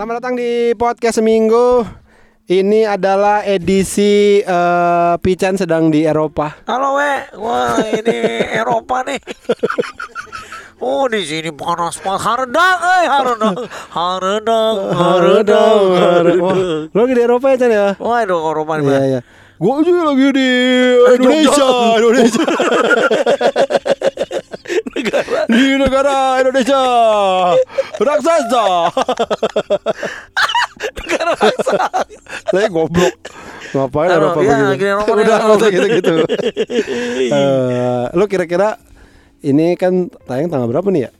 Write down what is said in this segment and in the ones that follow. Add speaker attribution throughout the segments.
Speaker 1: Selamat datang di podcast seminggu. Ini adalah edisi eh, Pican sedang di Eropa.
Speaker 2: Halo we, wah ini Eropa nih. Oh di sini panas banget, haredang, eh haredang, haredang,
Speaker 1: Wah,
Speaker 2: haredang.
Speaker 1: Lo lagi di Eropa ya Chan ya?
Speaker 2: Wah itu Eropa nih.
Speaker 1: Iya iya. Gue juga lagi di Indonesia,
Speaker 2: Jogja.
Speaker 1: Indonesia.
Speaker 2: Negara
Speaker 1: di negara Indonesia. Raksasa.
Speaker 2: negara bangsa.
Speaker 1: Saya goblok. Ngapain
Speaker 2: Aduh,
Speaker 1: Eropa
Speaker 2: iya,
Speaker 1: begitu? Udah nggak usah
Speaker 2: Eropa.
Speaker 1: gitu-gitu. Eh, lo kira-kira ini kan tayang tanggal berapa nih ya?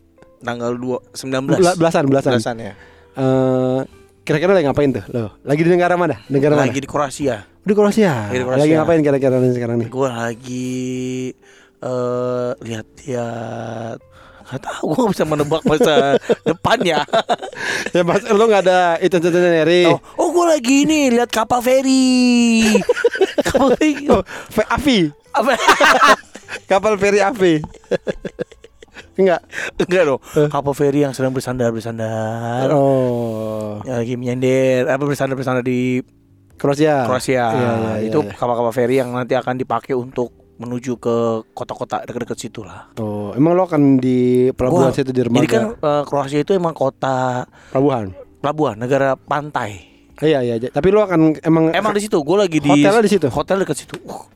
Speaker 2: Tanggal dua sembilan
Speaker 1: Bela- belasan, belasan.
Speaker 2: Belasan ya.
Speaker 1: Eh, kira-kira lagi ngapain tuh lo? Lagi di negara mana? Negara mana?
Speaker 2: Lagi di Kroasia.
Speaker 1: Di Kroasia.
Speaker 2: Di Kroasia.
Speaker 1: Lagi ngapain kira-kira sekarang nih?
Speaker 2: Gue lagi eh lihat-lihat. Gak tahu gue bisa menebak masa depan ya.
Speaker 1: ya mas, lo nggak ada itu itu nyari.
Speaker 2: Oh, oh gue lagi ini lihat kapal feri. kapal feri.
Speaker 1: Oh, F- Avi,
Speaker 2: Apa?
Speaker 1: kapal feri Avi. Enggak.
Speaker 2: Enggak dong. Kapal feri yang sedang bersandar bersandar.
Speaker 1: Oh,
Speaker 2: Yang lagi menyender apa bersandar bersandar di
Speaker 1: Kroasia.
Speaker 2: Kroasia.
Speaker 1: Iya, iya,
Speaker 2: itu
Speaker 1: iya.
Speaker 2: kapal-kapal feri yang nanti akan dipakai untuk menuju ke kota-kota dekat-dekat situ lah.
Speaker 1: Oh, emang lo akan di pelabuhan situ di
Speaker 2: Jadi kan eh, Kroasia itu emang kota
Speaker 1: pelabuhan.
Speaker 2: pelabuhan, negara pantai.
Speaker 1: Iya iya, tapi lo akan emang
Speaker 2: Emang di situ, gue lagi di
Speaker 1: Hotelnya di situ?
Speaker 2: Hotel dekat situ. Uh,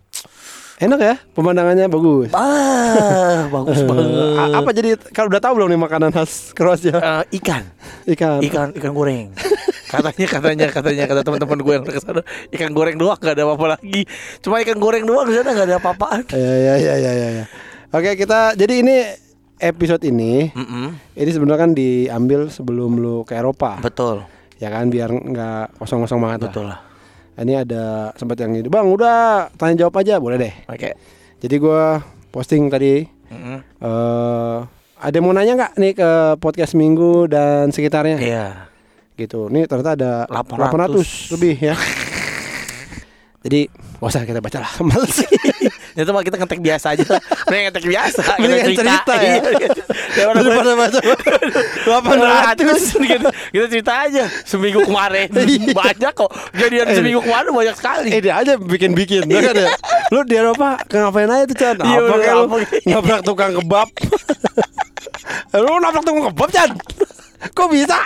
Speaker 1: enak ya pemandangannya bagus.
Speaker 2: ah, bagus banget.
Speaker 1: Eh, a- apa jadi kalau udah tahu belum nih makanan khas Kroasia?
Speaker 2: Eh, ikan,
Speaker 1: Ikan.
Speaker 2: ikan, ikan goreng. katanya, katanya, katanya, kata teman-teman gue yang ke sana, ikan goreng doang, gak ada apa-apa lagi. Cuma ikan goreng doang sana gak ada apa-apaan.
Speaker 1: Iya iya iya iya iya. ya. Oke, kita jadi ini episode ini
Speaker 2: Mm-mm,
Speaker 1: ini sebenarnya kan diambil sebelum lu ke Eropa.
Speaker 2: betul,
Speaker 1: Ya kan biar nggak kosong-kosong banget
Speaker 2: betul lah.
Speaker 1: Ini ada sempat yang ini, "Bang, udah tanya jawab aja, boleh deh."
Speaker 2: Oke.
Speaker 1: Jadi gua posting tadi
Speaker 2: Mm-mm.
Speaker 1: eh ada yang mau nanya nggak nih ke podcast Minggu dan sekitarnya?
Speaker 2: Iya.
Speaker 1: Gitu. Nih ternyata ada
Speaker 2: 800.
Speaker 1: 800 lebih ya. Jadi gak usah kita baca lah Males
Speaker 2: Itu mah kita ngetek biasa aja lah. Mending ngetek biasa. kita
Speaker 1: Mendingan cerita ya.
Speaker 2: Iya, iya. Daripada
Speaker 1: Daripada baca 800
Speaker 2: kita, kita cerita aja seminggu kemarin
Speaker 1: Iya.
Speaker 2: banyak kok kejadian
Speaker 1: Eh.
Speaker 2: seminggu kemarin banyak sekali
Speaker 1: Eh dia aja bikin-bikin kan ya Lu di Eropa ngapain aja tuh Chan
Speaker 2: Iya,
Speaker 1: Apa kayak lu Nabrak tukang kebab Lu nabrak tukang kebab Chan Kok bisa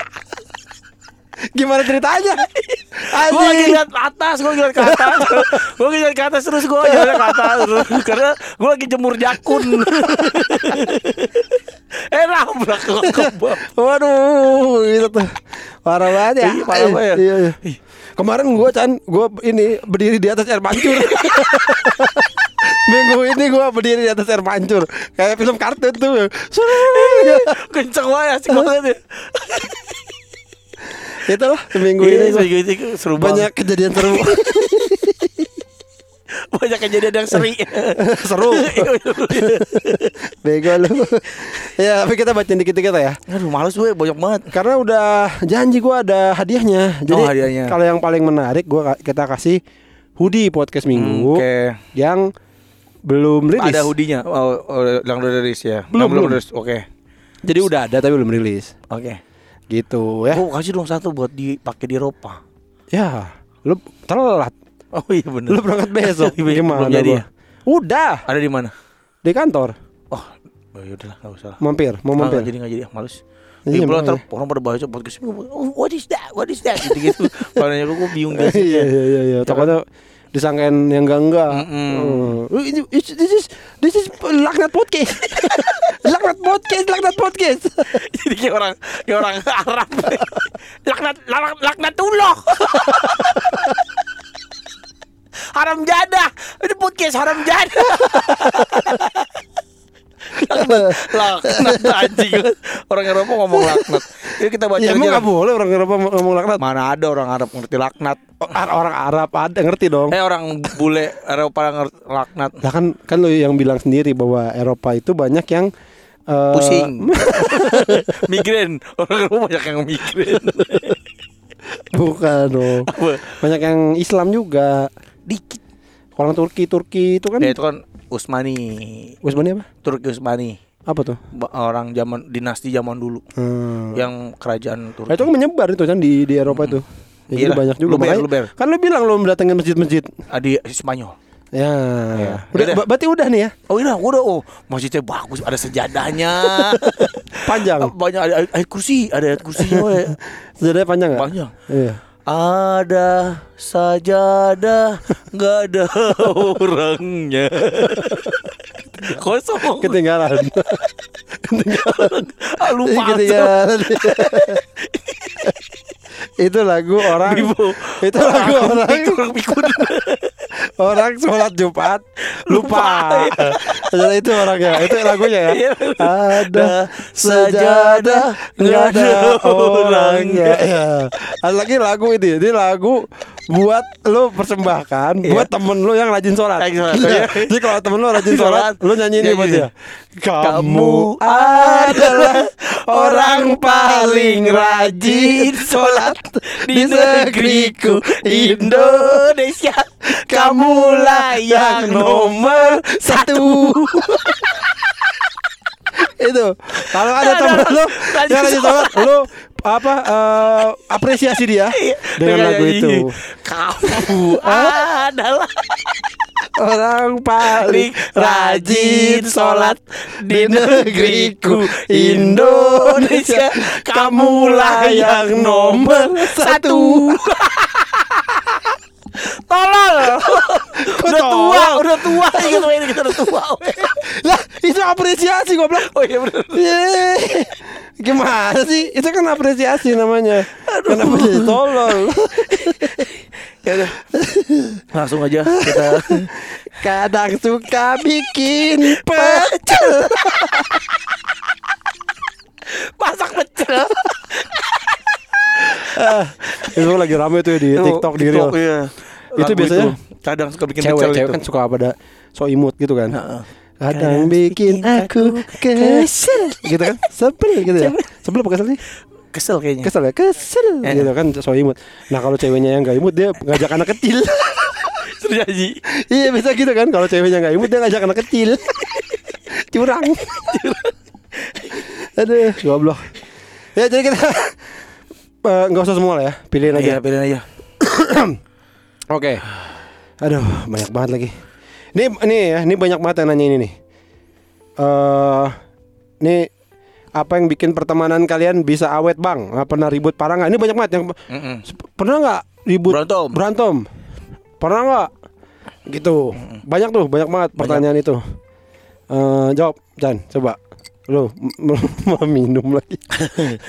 Speaker 1: Gimana ceritanya?
Speaker 2: Gue lagi lihat atas gue lihat ke atas. Gue lagi lihat ke atas terus gue jalan ke atas. Terus. karena gue lagi jemur jakun. Eh nabrak
Speaker 1: Waduh gitu tuh. Parah banget ya.
Speaker 2: Iya, parah banget ya.
Speaker 1: Iya, iya. Kemarin gua Chan Gua ini berdiri di atas air mancur. Minggu ini gua berdiri di atas air mancur. Kayak film kartun tuh.
Speaker 2: Kenceng banget asik banget ya
Speaker 1: Itulah seminggu
Speaker 2: Iya,
Speaker 1: ini
Speaker 2: seminggu ini seru
Speaker 1: Banyak kejadian seru.
Speaker 2: Banyak kejadian yang seri.
Speaker 1: Seru. Bego lu. Ya tapi kita bacain dikit-dikit ya.
Speaker 2: Aduh males gue banyak banget.
Speaker 1: Karena udah janji gua ada hadiahnya. Jadi
Speaker 2: Oh, hadiahnya.
Speaker 1: kalau yang paling menarik gua kita kasih hoodie podcast minggu
Speaker 2: Hmm, Oke.
Speaker 1: Yang belum rilis.
Speaker 2: Ada hoodie-nya. Oh, oh, yang udah rilis ya.
Speaker 1: Belum,
Speaker 2: Yang belum
Speaker 1: belum.
Speaker 2: rilis Oke.
Speaker 1: Jadi udah ada tapi belum rilis.
Speaker 2: Oke
Speaker 1: Gitu ya
Speaker 2: Gue kasih dong satu buat dipakai di Eropa
Speaker 1: Ya Lu telat
Speaker 2: Oh iya bener
Speaker 1: Lu berangkat besok
Speaker 2: Iya,
Speaker 1: Gimana
Speaker 2: belum jadi ya?
Speaker 1: Udah
Speaker 2: Ada di mana?
Speaker 1: Di kantor
Speaker 2: Oh, oh yaudah lah, gak usah lah.
Speaker 1: Mampir Mau mampir
Speaker 2: nggak jadi nggak jadi, ah, males.
Speaker 1: Iya,
Speaker 2: Iya, pulang ntar orang pada baca podcast ini, oh, what is that? What is that? Gitu gitu. Padahal gue gue bingung gitu.
Speaker 1: Iya iya iya iya Takutnya disangkain yang enggak enggak.
Speaker 2: Mm-mm.
Speaker 1: Oh, ini- ini- This is this is laknat podcast. laknat podcast, laknat podcast.
Speaker 2: Jadi kayak orang kayak orang Arab. laknat laknat laknatullah. haram jadah. Ini podcast haram jadah. laknat anjing orang Eropa ngomong laknat Yuk kita baca
Speaker 1: ya emang nggak boleh orang Eropa ngomong laknat.
Speaker 2: mana ada orang Arab ngerti laknat
Speaker 1: Oh, Orang Arab ada ngerti dong.
Speaker 2: eh orang bule Eropa ngerti laknat
Speaker 1: Lah kan kan lo yang bilang sendiri bahwa Eropa itu banyak yang eh,
Speaker 2: pusing migrain orang Eropa banyak yang migrain
Speaker 1: Bukan dong.
Speaker 2: Apa?
Speaker 1: Banyak yang Islam juga.
Speaker 2: dikit
Speaker 1: Orang Turki Turki itu kan
Speaker 2: ya itu kan Usmani
Speaker 1: Usmani apa?
Speaker 2: Turki Usmani
Speaker 1: Apa tuh?
Speaker 2: Orang zaman dinasti zaman dulu
Speaker 1: Hmm.
Speaker 2: yang kerajaan
Speaker 1: Nah, itu
Speaker 2: Turki.
Speaker 1: kan menyebar itu kan di di Eropa itu. Ya,
Speaker 2: Iya
Speaker 1: banyak juga.
Speaker 2: Luber,
Speaker 1: Makanya-
Speaker 2: luber.
Speaker 1: Kan lu bilang lu mendatangin masjid-masjid.
Speaker 2: Ah, di Spanyol.
Speaker 1: Ya.
Speaker 2: Iya.
Speaker 1: Udah,
Speaker 2: Udah.
Speaker 1: ba- berarti udah nih ya.
Speaker 2: Oh iya, udah oh masjidnya bagus, ada sejadahnya.
Speaker 1: Panjang.
Speaker 2: Banyak ada ayat kursi, ada ayat kursinya we.
Speaker 1: Sejadahnya panjang nggak?
Speaker 2: Banyak.
Speaker 1: Iya.
Speaker 2: Ada sajadah, nggak ada orangnya. Kosong.
Speaker 1: Ketinggalan.
Speaker 2: Ah, lupa.
Speaker 1: Ketinggalan. Itu lagu orang
Speaker 2: Bibo.
Speaker 1: itu lagu orang
Speaker 2: pikun.
Speaker 1: orang sholat Jumat lupa.
Speaker 2: Lupa.
Speaker 1: Ternyata itu orangnya, itu lagunya ya.
Speaker 2: Iya.
Speaker 1: Ada sajadah nggak ada orangnya. Ya. Ada lagi lagu ini, ini lagu buat lu persembahkan
Speaker 2: Iya.
Speaker 1: buat temen lu yang rajin sholat. Iya. Jadi kalau temen lu rajin sholat, lu nyanyi ini buat dia. Kamu
Speaker 2: Kamu
Speaker 1: adalah orang paling rajin sholat di negeriku Indonesia. Kamulah yang nomor satu. itu. Kalau ada temen lu yang rajin sholat lu apa eh, apresiasi dia dengan lagu
Speaker 2: nyanyi,
Speaker 1: itu.
Speaker 2: Kamu adalah
Speaker 1: orang paling rajin sholat di negeriku Indonesia kamulah yang nomor satu
Speaker 2: Tolol. udah tua, udah tua gitu ini kita udah tua.
Speaker 1: lah itu apresiasi goblok
Speaker 2: Oh iya benar.
Speaker 1: Gimana sih? Itu kan apresiasi namanya. Kenapa jadi tolol?
Speaker 2: Ya. Langsung aja kita
Speaker 1: Kadang suka bikin pecel.
Speaker 2: masak pecel.
Speaker 1: itu lagi rame tuh di TikTok di Reel.
Speaker 2: Iya.
Speaker 1: Itu biasanya
Speaker 2: kadang suka bikin
Speaker 1: Cewek,
Speaker 2: pecel
Speaker 1: cewek
Speaker 2: itu.
Speaker 1: kan suka pada so imut gitu kan.
Speaker 2: Heeh.
Speaker 1: Kadang bikin aku kesel gitu kan. Sebel gitu ya. Sebel apa kesel sih?
Speaker 2: Kesel kayaknya.
Speaker 1: Kesel ya, kesel
Speaker 2: Eh.
Speaker 1: gitu kan so imut. Nah, kalau ceweknya yang gak imut dia ngajak anak kecil.
Speaker 2: Terjadi.
Speaker 1: iya, bisa gitu kan. Kalau ceweknya gak imut dia ngajak anak kecil. Curang. Aduh, goblok. Ya, jadi kita eh, nggak usah semua lah ya. Pilihin aja.
Speaker 2: Iya, pilihin aja.
Speaker 1: Oke. Aduh, banyak banget lagi. Ini ini ya, ini banyak banget yang nanya ini nih. Eh, ini apa yang bikin pertemanan kalian bisa awet bang? Nggak pernah ribut parah nggak? Ini banyak banget yang
Speaker 2: Mm-mm.
Speaker 1: pernah nggak ribut
Speaker 2: Berantem.
Speaker 1: berantem? Pernah nggak? Gitu. Banyak tuh, banyak banget pertanyaan itu. Eh, jawab, Chan, coba. M- mau minum lagi?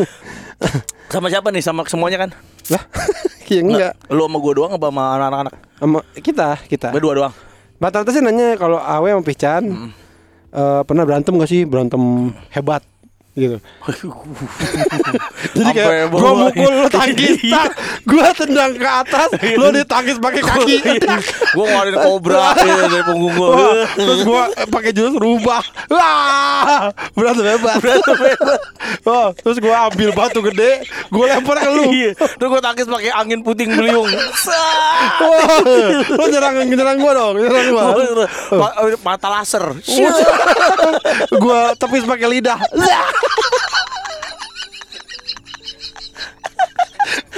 Speaker 2: Sama siapa nih? Sama semuanya kan?
Speaker 1: lah, ya enggak.
Speaker 2: Lu sama gua doang apa sama anak-anak?
Speaker 1: Sama kita, kita.
Speaker 2: Berdua doang.
Speaker 1: Rata-rata sih nanya kalau Awe sama Pican eh, pernah berantem gak sih? Berantem hebat gitu. Jadi kayak gua mukul lu tangkis,
Speaker 2: Iya.
Speaker 1: tak, gua tendang ke atas, lu ditangkis pakai kaki. tak.
Speaker 2: gua ngeluarin kobra ya, dari punggung gua.
Speaker 1: Wah, terus gua pakai jurus rubah. Wah, berantem hebat.
Speaker 2: Berantem hebat.
Speaker 1: Wah, terus gua ambil batu gede, gua lempar ke lu.
Speaker 2: Iya. Terus gua tangkis pakai angin puting beliung.
Speaker 1: Wah, lu nyerang nyerang gua dong, nyerang gua.
Speaker 2: Ma- Mata laser.
Speaker 1: gua tepis pakai lidah.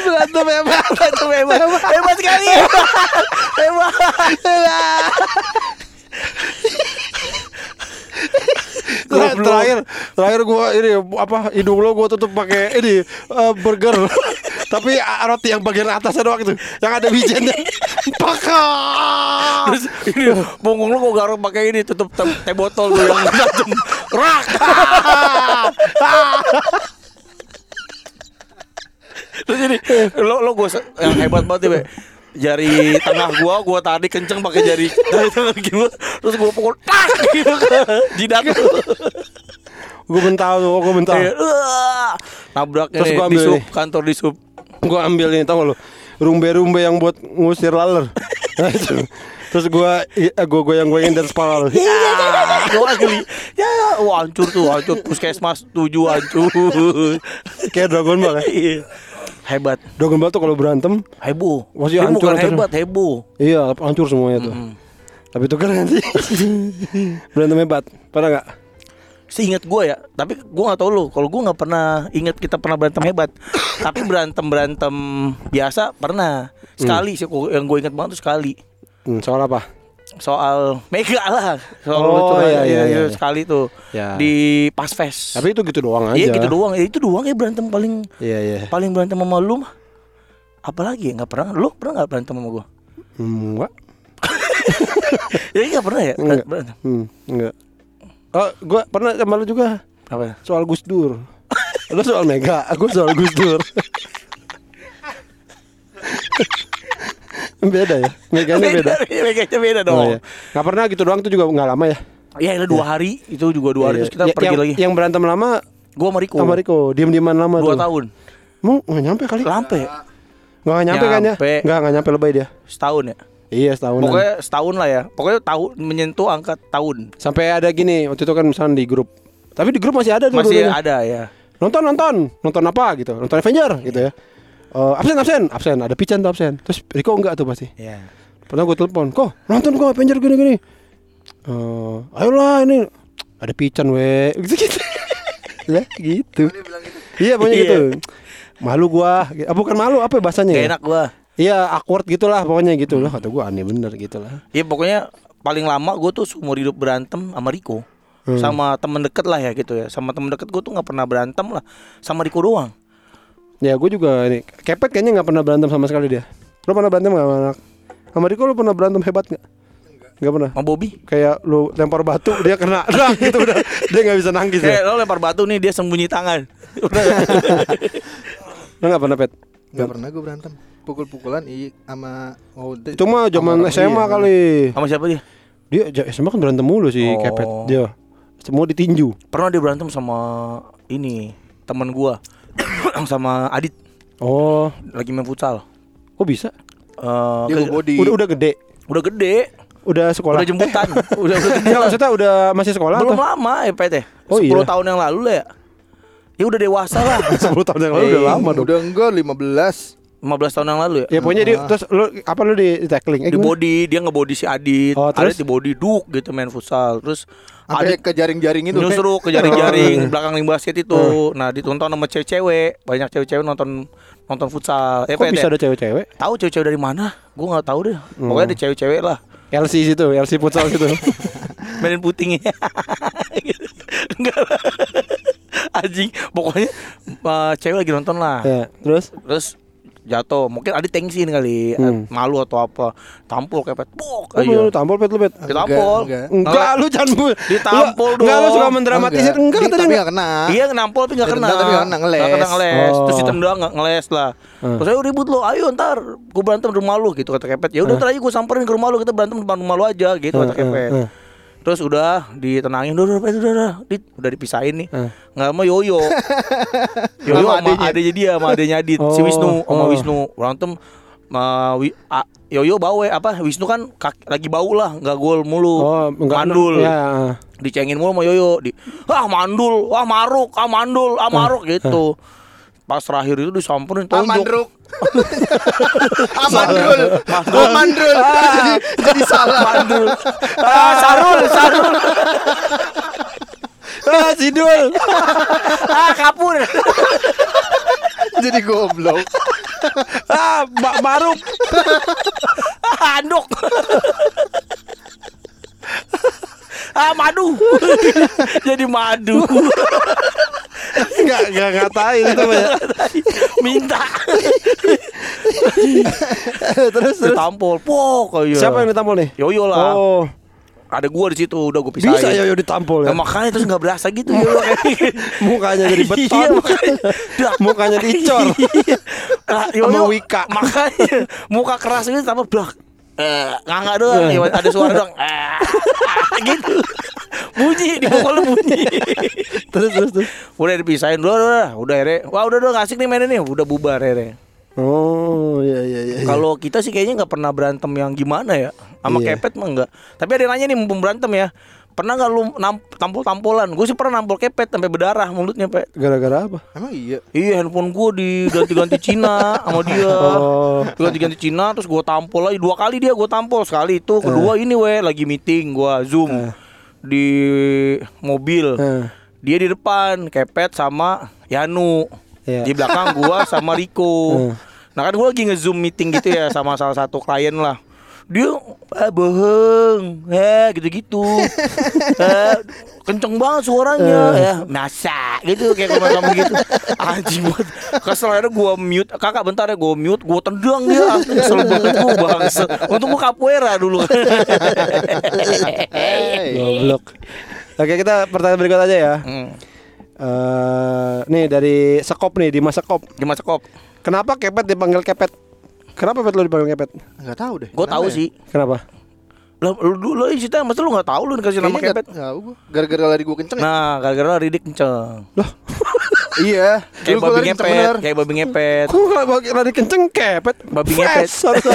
Speaker 1: Berantem hebat.
Speaker 2: Berantem hebat. Hebat sekali. Hebat. Goblok.
Speaker 1: Terakhir terakhir gua ini apa hidung lo gua tutup pakai ini eh, burger tapi roti yang bagian atasnya doang itu yang ada wijennya pakar
Speaker 2: Terus ini punggung lu gua garuk pakai ini tutup teh, teh botol tuh yang tajam. Rak. Terus ini lo lo gua se- yang hebat banget ya, Be. Jari tengah gua gua tadi kenceng pakai jari jari tengah gua terus gua pukul tak gitu ke jidat lu.
Speaker 1: gua bentar tuh gua bentar
Speaker 2: Iya, "Uah." Nabrak
Speaker 1: Terus
Speaker 2: ini
Speaker 1: gua
Speaker 2: di
Speaker 1: ambil
Speaker 2: sub
Speaker 1: nih.
Speaker 2: kantor di sub.
Speaker 1: gua ambil ini tau gak lo rumbe-rumbe yang buat ngusir laler Nah, terus gua eh, gua goyang goyangin dari kepala lo
Speaker 2: Gua geli. Ya, wah hancur tuh, hancur puskesmas tujuh hancur.
Speaker 1: kayak Dragon Ball ya
Speaker 2: Iya. Hebat.
Speaker 1: Dragon Ball tuh kalau berantem
Speaker 2: Heboh.
Speaker 1: Masih
Speaker 2: Ini
Speaker 1: hancur,
Speaker 2: bukan
Speaker 1: hancur.
Speaker 2: hebat, heboh.
Speaker 1: iya hancur semuanya tuh tapi itu keren sih berantem hebat pernah nggak
Speaker 2: Seingat gue ya, tapi gue nggak tahu lu. Kalau gue nggak pernah ingat kita pernah berantem hebat. tapi berantem berantem biasa pernah sekali sih. Yang gue ingat banget tuh sekali
Speaker 1: Hmm, soal apa?
Speaker 2: Soal Mega lah. Soal
Speaker 1: Oh,
Speaker 2: lucu lah.
Speaker 1: iya, iya, iya.
Speaker 2: sekali tuh
Speaker 1: Ya.
Speaker 2: di pas fest.
Speaker 1: Tapi itu gitu doang aja.
Speaker 2: Iya gitu doang. Ya, itu doang ya berantem paling
Speaker 1: Iya iya.
Speaker 2: paling berantem sama lu mah. Apalagi ya nggak pernah. Lu pernah nggak berantem sama?
Speaker 1: Hmm, enggak.
Speaker 2: Ya nggak pernah ya
Speaker 1: Enggak.
Speaker 2: berantem.
Speaker 1: Hmm, enggak. Oh, gua pernah sama lu juga
Speaker 2: Apa?
Speaker 1: soal Gus Dur. lu soal Mega, aku soal Gus Dur. beda ya? Meganya beda.
Speaker 2: Meganya beda dong.
Speaker 1: Oh, iya. Nggak pernah gitu doang tuh juga nggak lama ya?
Speaker 2: Ya, itu dua hari itu juga dua hari
Speaker 1: Iya.
Speaker 2: terus kita
Speaker 1: Ya,
Speaker 2: pergi
Speaker 1: yang,
Speaker 2: lagi.
Speaker 1: Yang berantem lama
Speaker 2: Gua sama Riko.
Speaker 1: sama Riko, diem-dieman lama
Speaker 2: Dua
Speaker 1: tuh.
Speaker 2: tahun.
Speaker 1: Mau nggak nyampe kali?
Speaker 2: Lampe
Speaker 1: Nggak nggak nyampe, kan ya? Nggak nggak nyampe lebay dia.
Speaker 2: setahun ya.
Speaker 1: Iya setahunan.
Speaker 2: Pokoknya setahun lah ya. Pokoknya tahun menyentuh angka tahun.
Speaker 1: Sampai ada gini waktu itu kan misalnya di grup. Tapi di grup masih ada tuh
Speaker 2: Masih
Speaker 1: dulunya.
Speaker 2: ada ya.
Speaker 1: Nonton nonton, nonton apa gitu? Nonton Avenger gitu ya. Eh, absen absen absen ada Pican tuh absen. Terus Riko enggak tuh pasti.
Speaker 2: Iya.
Speaker 1: Pernah gue telepon, kok nonton kok Avenger gini gini. Eh, ayolah ini ada Pican we gitu gitu. Lah gitu. Iya pokoknya
Speaker 2: Iya.
Speaker 1: gitu. Malu gua, ah, bukan malu apa ya bahasanya
Speaker 2: Gak
Speaker 1: ya?
Speaker 2: enak gua.
Speaker 1: Iya awkward gitulah pokoknya gitu lah kata gua aneh bener gitu lah.
Speaker 2: Iya pokoknya paling lama gue tuh seumur hidup berantem sama Riko.
Speaker 1: Hmm.
Speaker 2: Sama temen deket lah ya gitu ya. Sama temen deket gue tuh nggak pernah berantem lah. Sama Riko doang.
Speaker 1: Ya gue juga ini kepet kayaknya nggak pernah berantem sama sekali dia. Lo pernah berantem nggak sama anak? Sama Riko lo pernah berantem hebat nggak? Nggak pernah.
Speaker 2: Sama Bobby.
Speaker 1: Kayak lu lempar batu dia kena, dah gitu udah dia nggak bisa nangkis
Speaker 2: Eh
Speaker 1: ya.
Speaker 2: lo lempar batu nih dia sembunyi tangan. Udah.
Speaker 1: Lo nggak pernah pet?
Speaker 3: Gak pernah gue berantem Pukul-pukulan i sama oh,
Speaker 1: Itu mah zaman SMA
Speaker 3: iya.
Speaker 1: kali.
Speaker 2: sama siapa dia?
Speaker 1: Dia SMA kan berantem mulu sih
Speaker 2: Oh.
Speaker 1: kepet dia. Semua ditinju.
Speaker 2: Pernah dia berantem sama ini teman gua sama Adit
Speaker 1: Oh,
Speaker 2: lagi main futsal.
Speaker 1: kok bisa?
Speaker 2: Eh,
Speaker 3: Dia
Speaker 2: ke-
Speaker 3: bawa body
Speaker 1: Udah udah gede,
Speaker 2: udah gede,
Speaker 1: udah sekolah.
Speaker 2: udah jemputan, udah udah gede
Speaker 1: Enggak
Speaker 2: lah.
Speaker 1: maksudnya udah masih sekolah
Speaker 2: Belum
Speaker 1: atau?
Speaker 2: lama ya PT.
Speaker 1: Oh,
Speaker 2: 10
Speaker 1: iya.
Speaker 2: tahun yang lalu lah ya. Ya udah dewasa lah.
Speaker 1: 10 tahun yang lalu udah
Speaker 3: Eh,
Speaker 1: lama dong.
Speaker 3: Udah enggak 15
Speaker 2: 15 tahun yang lalu ya.
Speaker 1: Ya pokoknya dia
Speaker 3: Ah.
Speaker 1: terus lu apa lu di, di tackling? Eh,
Speaker 2: di
Speaker 1: gimana?
Speaker 2: body dia ngebody si Adit,
Speaker 1: Oh, terus?
Speaker 2: Adit di body duk gitu main futsal. Terus
Speaker 3: Sampai
Speaker 2: Adit
Speaker 3: ke jaring-jaring itu
Speaker 2: nyusruk ke jaring-jaring belakang ring basket itu. Nah, ditonton sama cewek-cewek, banyak cewek-cewek nonton nonton futsal. Eh,
Speaker 1: Kok bisa ada cewek-cewek?
Speaker 2: Tahu cewek-cewek dari mana? Gua nggak tahu deh. Pokoknya ada cewek-cewek lah.
Speaker 1: LC situ, LC futsal situ.
Speaker 2: Mainin putingnya. Gitu. Enggak. Anjing, pokoknya uh, cewek lagi nonton lah.
Speaker 1: ya, terus
Speaker 2: Terus jatuh, mungkin ada tengsin kali,
Speaker 1: Hmm.
Speaker 2: malu atau apa. Tampol kepet. Bok.
Speaker 1: Oh,
Speaker 2: ayo.
Speaker 1: tampol pet lu pet.
Speaker 2: Ditampol.
Speaker 3: Enggak,
Speaker 1: Enggak, lu jangan.
Speaker 2: Ditampol
Speaker 1: Lu- Enggak, lu
Speaker 2: dong.
Speaker 1: suka mendramatisir. Enggak,
Speaker 3: Di-
Speaker 1: tadi enggak.
Speaker 3: gak kena
Speaker 2: Iya nampol tapi gak kena
Speaker 3: tapi nggak kena, ngeles.
Speaker 2: Nggak kena ngeles
Speaker 1: Oh.
Speaker 2: Terus ditendang gak ngeles lah
Speaker 1: Hmm.
Speaker 2: Terus ayo ribut lo Ayo ntar Gue berantem di rumah lu Gitu kata Kepet Ya udah ntar aja gue samperin ke rumah lu Kita berantem depan rumah lu aja Gitu kata
Speaker 1: Hmm,
Speaker 2: Kepet
Speaker 1: hmm, hmm.
Speaker 2: Terus udah ditenangin Udah udah udah udah Dit, Udah dipisahin nih
Speaker 1: Hmm.
Speaker 2: Nggak mau Yoyo Yoyo
Speaker 3: Sama adenya.
Speaker 2: adenya dia Sama adenya Adit Si
Speaker 1: Oh,
Speaker 2: Wisnu Sama
Speaker 1: oh.
Speaker 2: Wisnu Berantem Ma, wi, a, Yoyo bawe apa Wisnu kan kaki, lagi bau lah nggak gol mulu
Speaker 1: Oh,
Speaker 2: mandul
Speaker 1: Ya.
Speaker 2: dicengin mulu sama Yoyo di ah mandul ah maruk ah mandul ah maruk gitu pas terakhir itu disamperin tonjok.
Speaker 3: Amandruk Amandrul Amandrul jadi, jadi salah.
Speaker 2: Mandul ah sarul sarul.
Speaker 1: Ah, Sidul.
Speaker 2: ah kapur.
Speaker 3: Jadi goblok.
Speaker 1: Ah, Mbak Maruk.
Speaker 2: ah anduk ah madu jadi madu
Speaker 1: Enggak, enggak ngatain itu ya.
Speaker 2: minta
Speaker 1: Terus
Speaker 2: ditampol pok ayo.
Speaker 1: Siapa yang ditampol nih?
Speaker 2: Yoyo lah
Speaker 1: Oh,
Speaker 2: ada gua di situ udah gua pisahin
Speaker 1: bisa Yoyo ditampol ya.
Speaker 2: Nah, makanya terus nggak berasa gitu Yoyo
Speaker 1: Mukanya jadi
Speaker 2: Iya,
Speaker 1: beton.
Speaker 2: makanya. Dah.
Speaker 1: Mukanya dicor.
Speaker 2: Lah,
Speaker 1: Sama Wika.
Speaker 2: Makanya muka keras ini tambah blak. Eh, nganga doang,
Speaker 1: Iya.
Speaker 2: ya, ada suara doang. Eh, gitu. Bunyi di pokoknya bunyi.
Speaker 1: terus terus terus.
Speaker 2: udah dipisahin udah udah udah ere. Wah, udah udah asik nih mainnya nih. Udah bubar ere.
Speaker 1: Oh, iya iya iya.
Speaker 2: Kalau kita sih kayaknya nggak pernah berantem yang gimana ya. Sama
Speaker 1: Iya.
Speaker 2: kepet mah enggak. Tapi ada yang nanya nih mumpung berantem ya. Pernah nggak lu nam- tampol-tampolan? Gue sih pernah nampol kepet sampai berdarah mulutnya, Pe.
Speaker 1: gara-gara apa?
Speaker 3: Emang iya
Speaker 2: Iya handphone gue diganti-ganti Cina sama dia
Speaker 1: Oh.
Speaker 2: Diganti-ganti Cina terus gue tampol lagi Dua kali dia gue tampol Sekali itu Kedua ini weh Lagi meeting gue Zoom
Speaker 1: Eh.
Speaker 2: Di mobil
Speaker 1: Eh.
Speaker 2: Dia di depan kepet sama Yanu.
Speaker 1: Iya.
Speaker 2: Di belakang gua sama Riko.
Speaker 1: Hmm.
Speaker 2: Nah kan gua lagi nge-zoom meeting gitu ya sama salah satu klien lah. Dia ah, bohong, eh gitu-gitu, eh, kenceng banget suaranya, ya masa gitu kayak ngomong gitu, anjing banget. Kesel akhirnya gua mute, kakak bentar ya gua mute, gua tendang dia, kesel banget gua bangsa. Untung gua capoeira dulu.
Speaker 1: Goblok. Oke, kita pertanyaan berikut aja ya.
Speaker 2: Hmm.
Speaker 1: Eh, nih dari Sekop nih, Dimas Sekop.
Speaker 2: Gimana sekop?
Speaker 1: Kenapa Kepet dipanggil Kepet? Kenapa Pet lo dipanggil Kepet?
Speaker 3: Enggak tahu deh.
Speaker 2: Gue tahu
Speaker 3: Kenapa ya?
Speaker 2: sih.
Speaker 1: Kenapa?
Speaker 2: Lah lu lu, lu cerita masa lu nggak tahu lu dikasih nama kepet.
Speaker 3: nggak tahu gua. Gara-gara lari gua kenceng ya.
Speaker 2: Nah, gara-gara lari dik kenceng.
Speaker 3: Iya.
Speaker 2: Kayak babi
Speaker 3: lari kenceng
Speaker 2: ngepet, kayak babi ngepet.
Speaker 1: Kok bagi lari kenceng Kepet?
Speaker 2: Babi ngepet.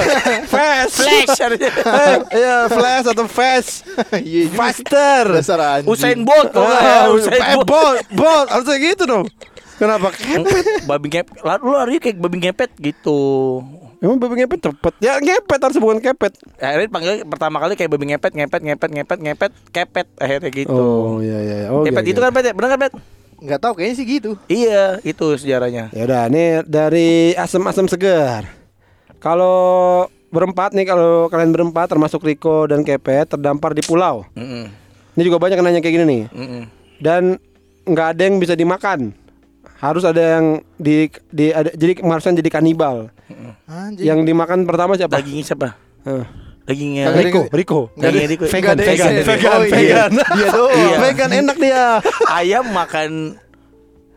Speaker 2: Flash.
Speaker 1: Eh, Iya, flash atau fast.
Speaker 3: Iya.
Speaker 1: Faster.
Speaker 3: Dasar.
Speaker 2: Usain Bolt ya?
Speaker 1: Ah,
Speaker 2: Usain
Speaker 1: eh,
Speaker 2: Bolt.
Speaker 1: Bolt, Bolt, harusnya gitu dong. Kenapa Kepet?
Speaker 2: babi ngepet. Lu lari kayak babi ngepet gitu.
Speaker 1: Emang babi ngepet cepet? Ya ngepet harus bukan kepet.
Speaker 2: Akhirnya panggil pertama kali kayak babi ngepet, ngepet, ngepet, ngepet, ngepet, kepet akhirnya gitu.
Speaker 1: Oh iya iya. Oh,
Speaker 2: Ngepet
Speaker 1: iya,
Speaker 2: itu
Speaker 1: iya.
Speaker 2: kan pet, bener kan pet?
Speaker 3: Enggak tahu kayaknya sih gitu.
Speaker 2: Iya, itu sejarahnya.
Speaker 1: Ya udah, nih dari asam-asam segar. Kalau berempat nih, kalau kalian berempat termasuk Riko dan Kepet terdampar di pulau.
Speaker 2: Mm-mm.
Speaker 1: Ini juga banyak yang nanya kayak gini nih.
Speaker 2: Mm-mm.
Speaker 1: Dan nggak ada yang bisa dimakan. Harus ada yang di, di ada, jadi harusnya jadi kanibal.
Speaker 3: Anjing.
Speaker 1: Yang dimakan pertama siapa?
Speaker 2: Dagingnya siapa? Dagingnya
Speaker 3: Kagak
Speaker 1: Riko, Riko.
Speaker 2: Dagingnya Riko.
Speaker 1: Vegan, vegan,
Speaker 3: isi.
Speaker 1: vegan,
Speaker 3: Oh, iya.
Speaker 1: vegan.
Speaker 3: Dia doang.
Speaker 2: Iya.
Speaker 1: Vegan enak dia.
Speaker 2: Ayam makan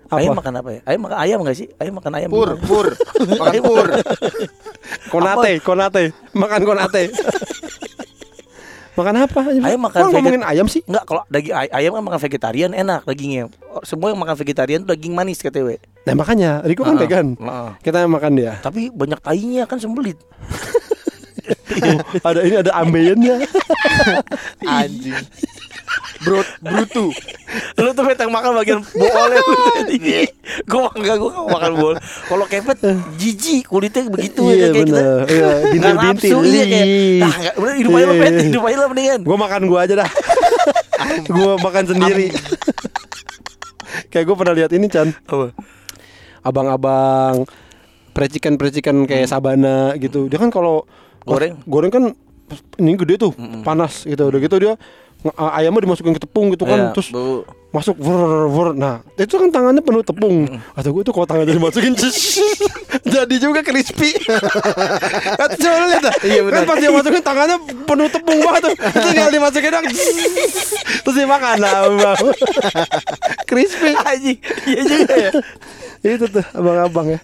Speaker 1: Apa?
Speaker 2: Ayam makan apa ya? Ayam makan ayam enggak sih? Ayam makan ayam.
Speaker 3: Pur, pur. Makan pur.
Speaker 1: Konate, konate, makan konate. makan apa?
Speaker 2: Ayam makan
Speaker 1: Kok
Speaker 2: vegan.
Speaker 1: ngomongin ayam sih?
Speaker 2: Enggak, kalau daging ay- ayam kan makan vegetarian enak dagingnya. Oh, Semua yang makan vegetarian tuh daging manis we.
Speaker 1: Nah makanya Riko kan
Speaker 2: Heeh,
Speaker 1: vegan.
Speaker 2: heeh.
Speaker 1: Kita yang makan dia.
Speaker 2: Tapi banyak tainya kan sembelit.
Speaker 1: ada ini ada ambeyennya.
Speaker 3: Anjing. Brut, brutu.
Speaker 2: Lu tuh Bet, yang makan bagian boolnya Gue enggak, gue makan bool Kalau kepet jijik kulitnya begitu
Speaker 1: Iya,
Speaker 2: ya, kayak kita
Speaker 1: bener. Iya,
Speaker 2: Nggak
Speaker 1: bintil-bintil.
Speaker 2: nafsu, iya, kayak, ah, nggak, udah hidup aja lo
Speaker 1: Iya.
Speaker 2: pet Hidup aja lo mendingan
Speaker 1: Gue makan gua aja dah. gua makan sendiri. Kayak gue pernah lihat ini Chan.
Speaker 2: Apa?
Speaker 1: Abang-abang percikan-percikan kayak sabana gitu. Dia kan kalau
Speaker 2: Goreng?
Speaker 1: goreng kan ini gede tuh, panas gitu. Udah gitu dia ayamnya dimasukin ke tepung gitu kan,
Speaker 2: Iya,
Speaker 1: terus
Speaker 2: bau.
Speaker 1: masuk ver ver. Nah, itu kan tangannya penuh tepung. Atau gue tuh kalau tangannya dimasukin jadi juga crispy. Kan coba lihat dah.
Speaker 3: Iya.
Speaker 1: Kan pas dia masukin tangannya penuh tepung banget tuh. Tinggal dimasukin dong. Terus dimakan nah, bau. crispy.
Speaker 2: Anjing, iya juga ya
Speaker 1: Itu tuh abang-abang ya.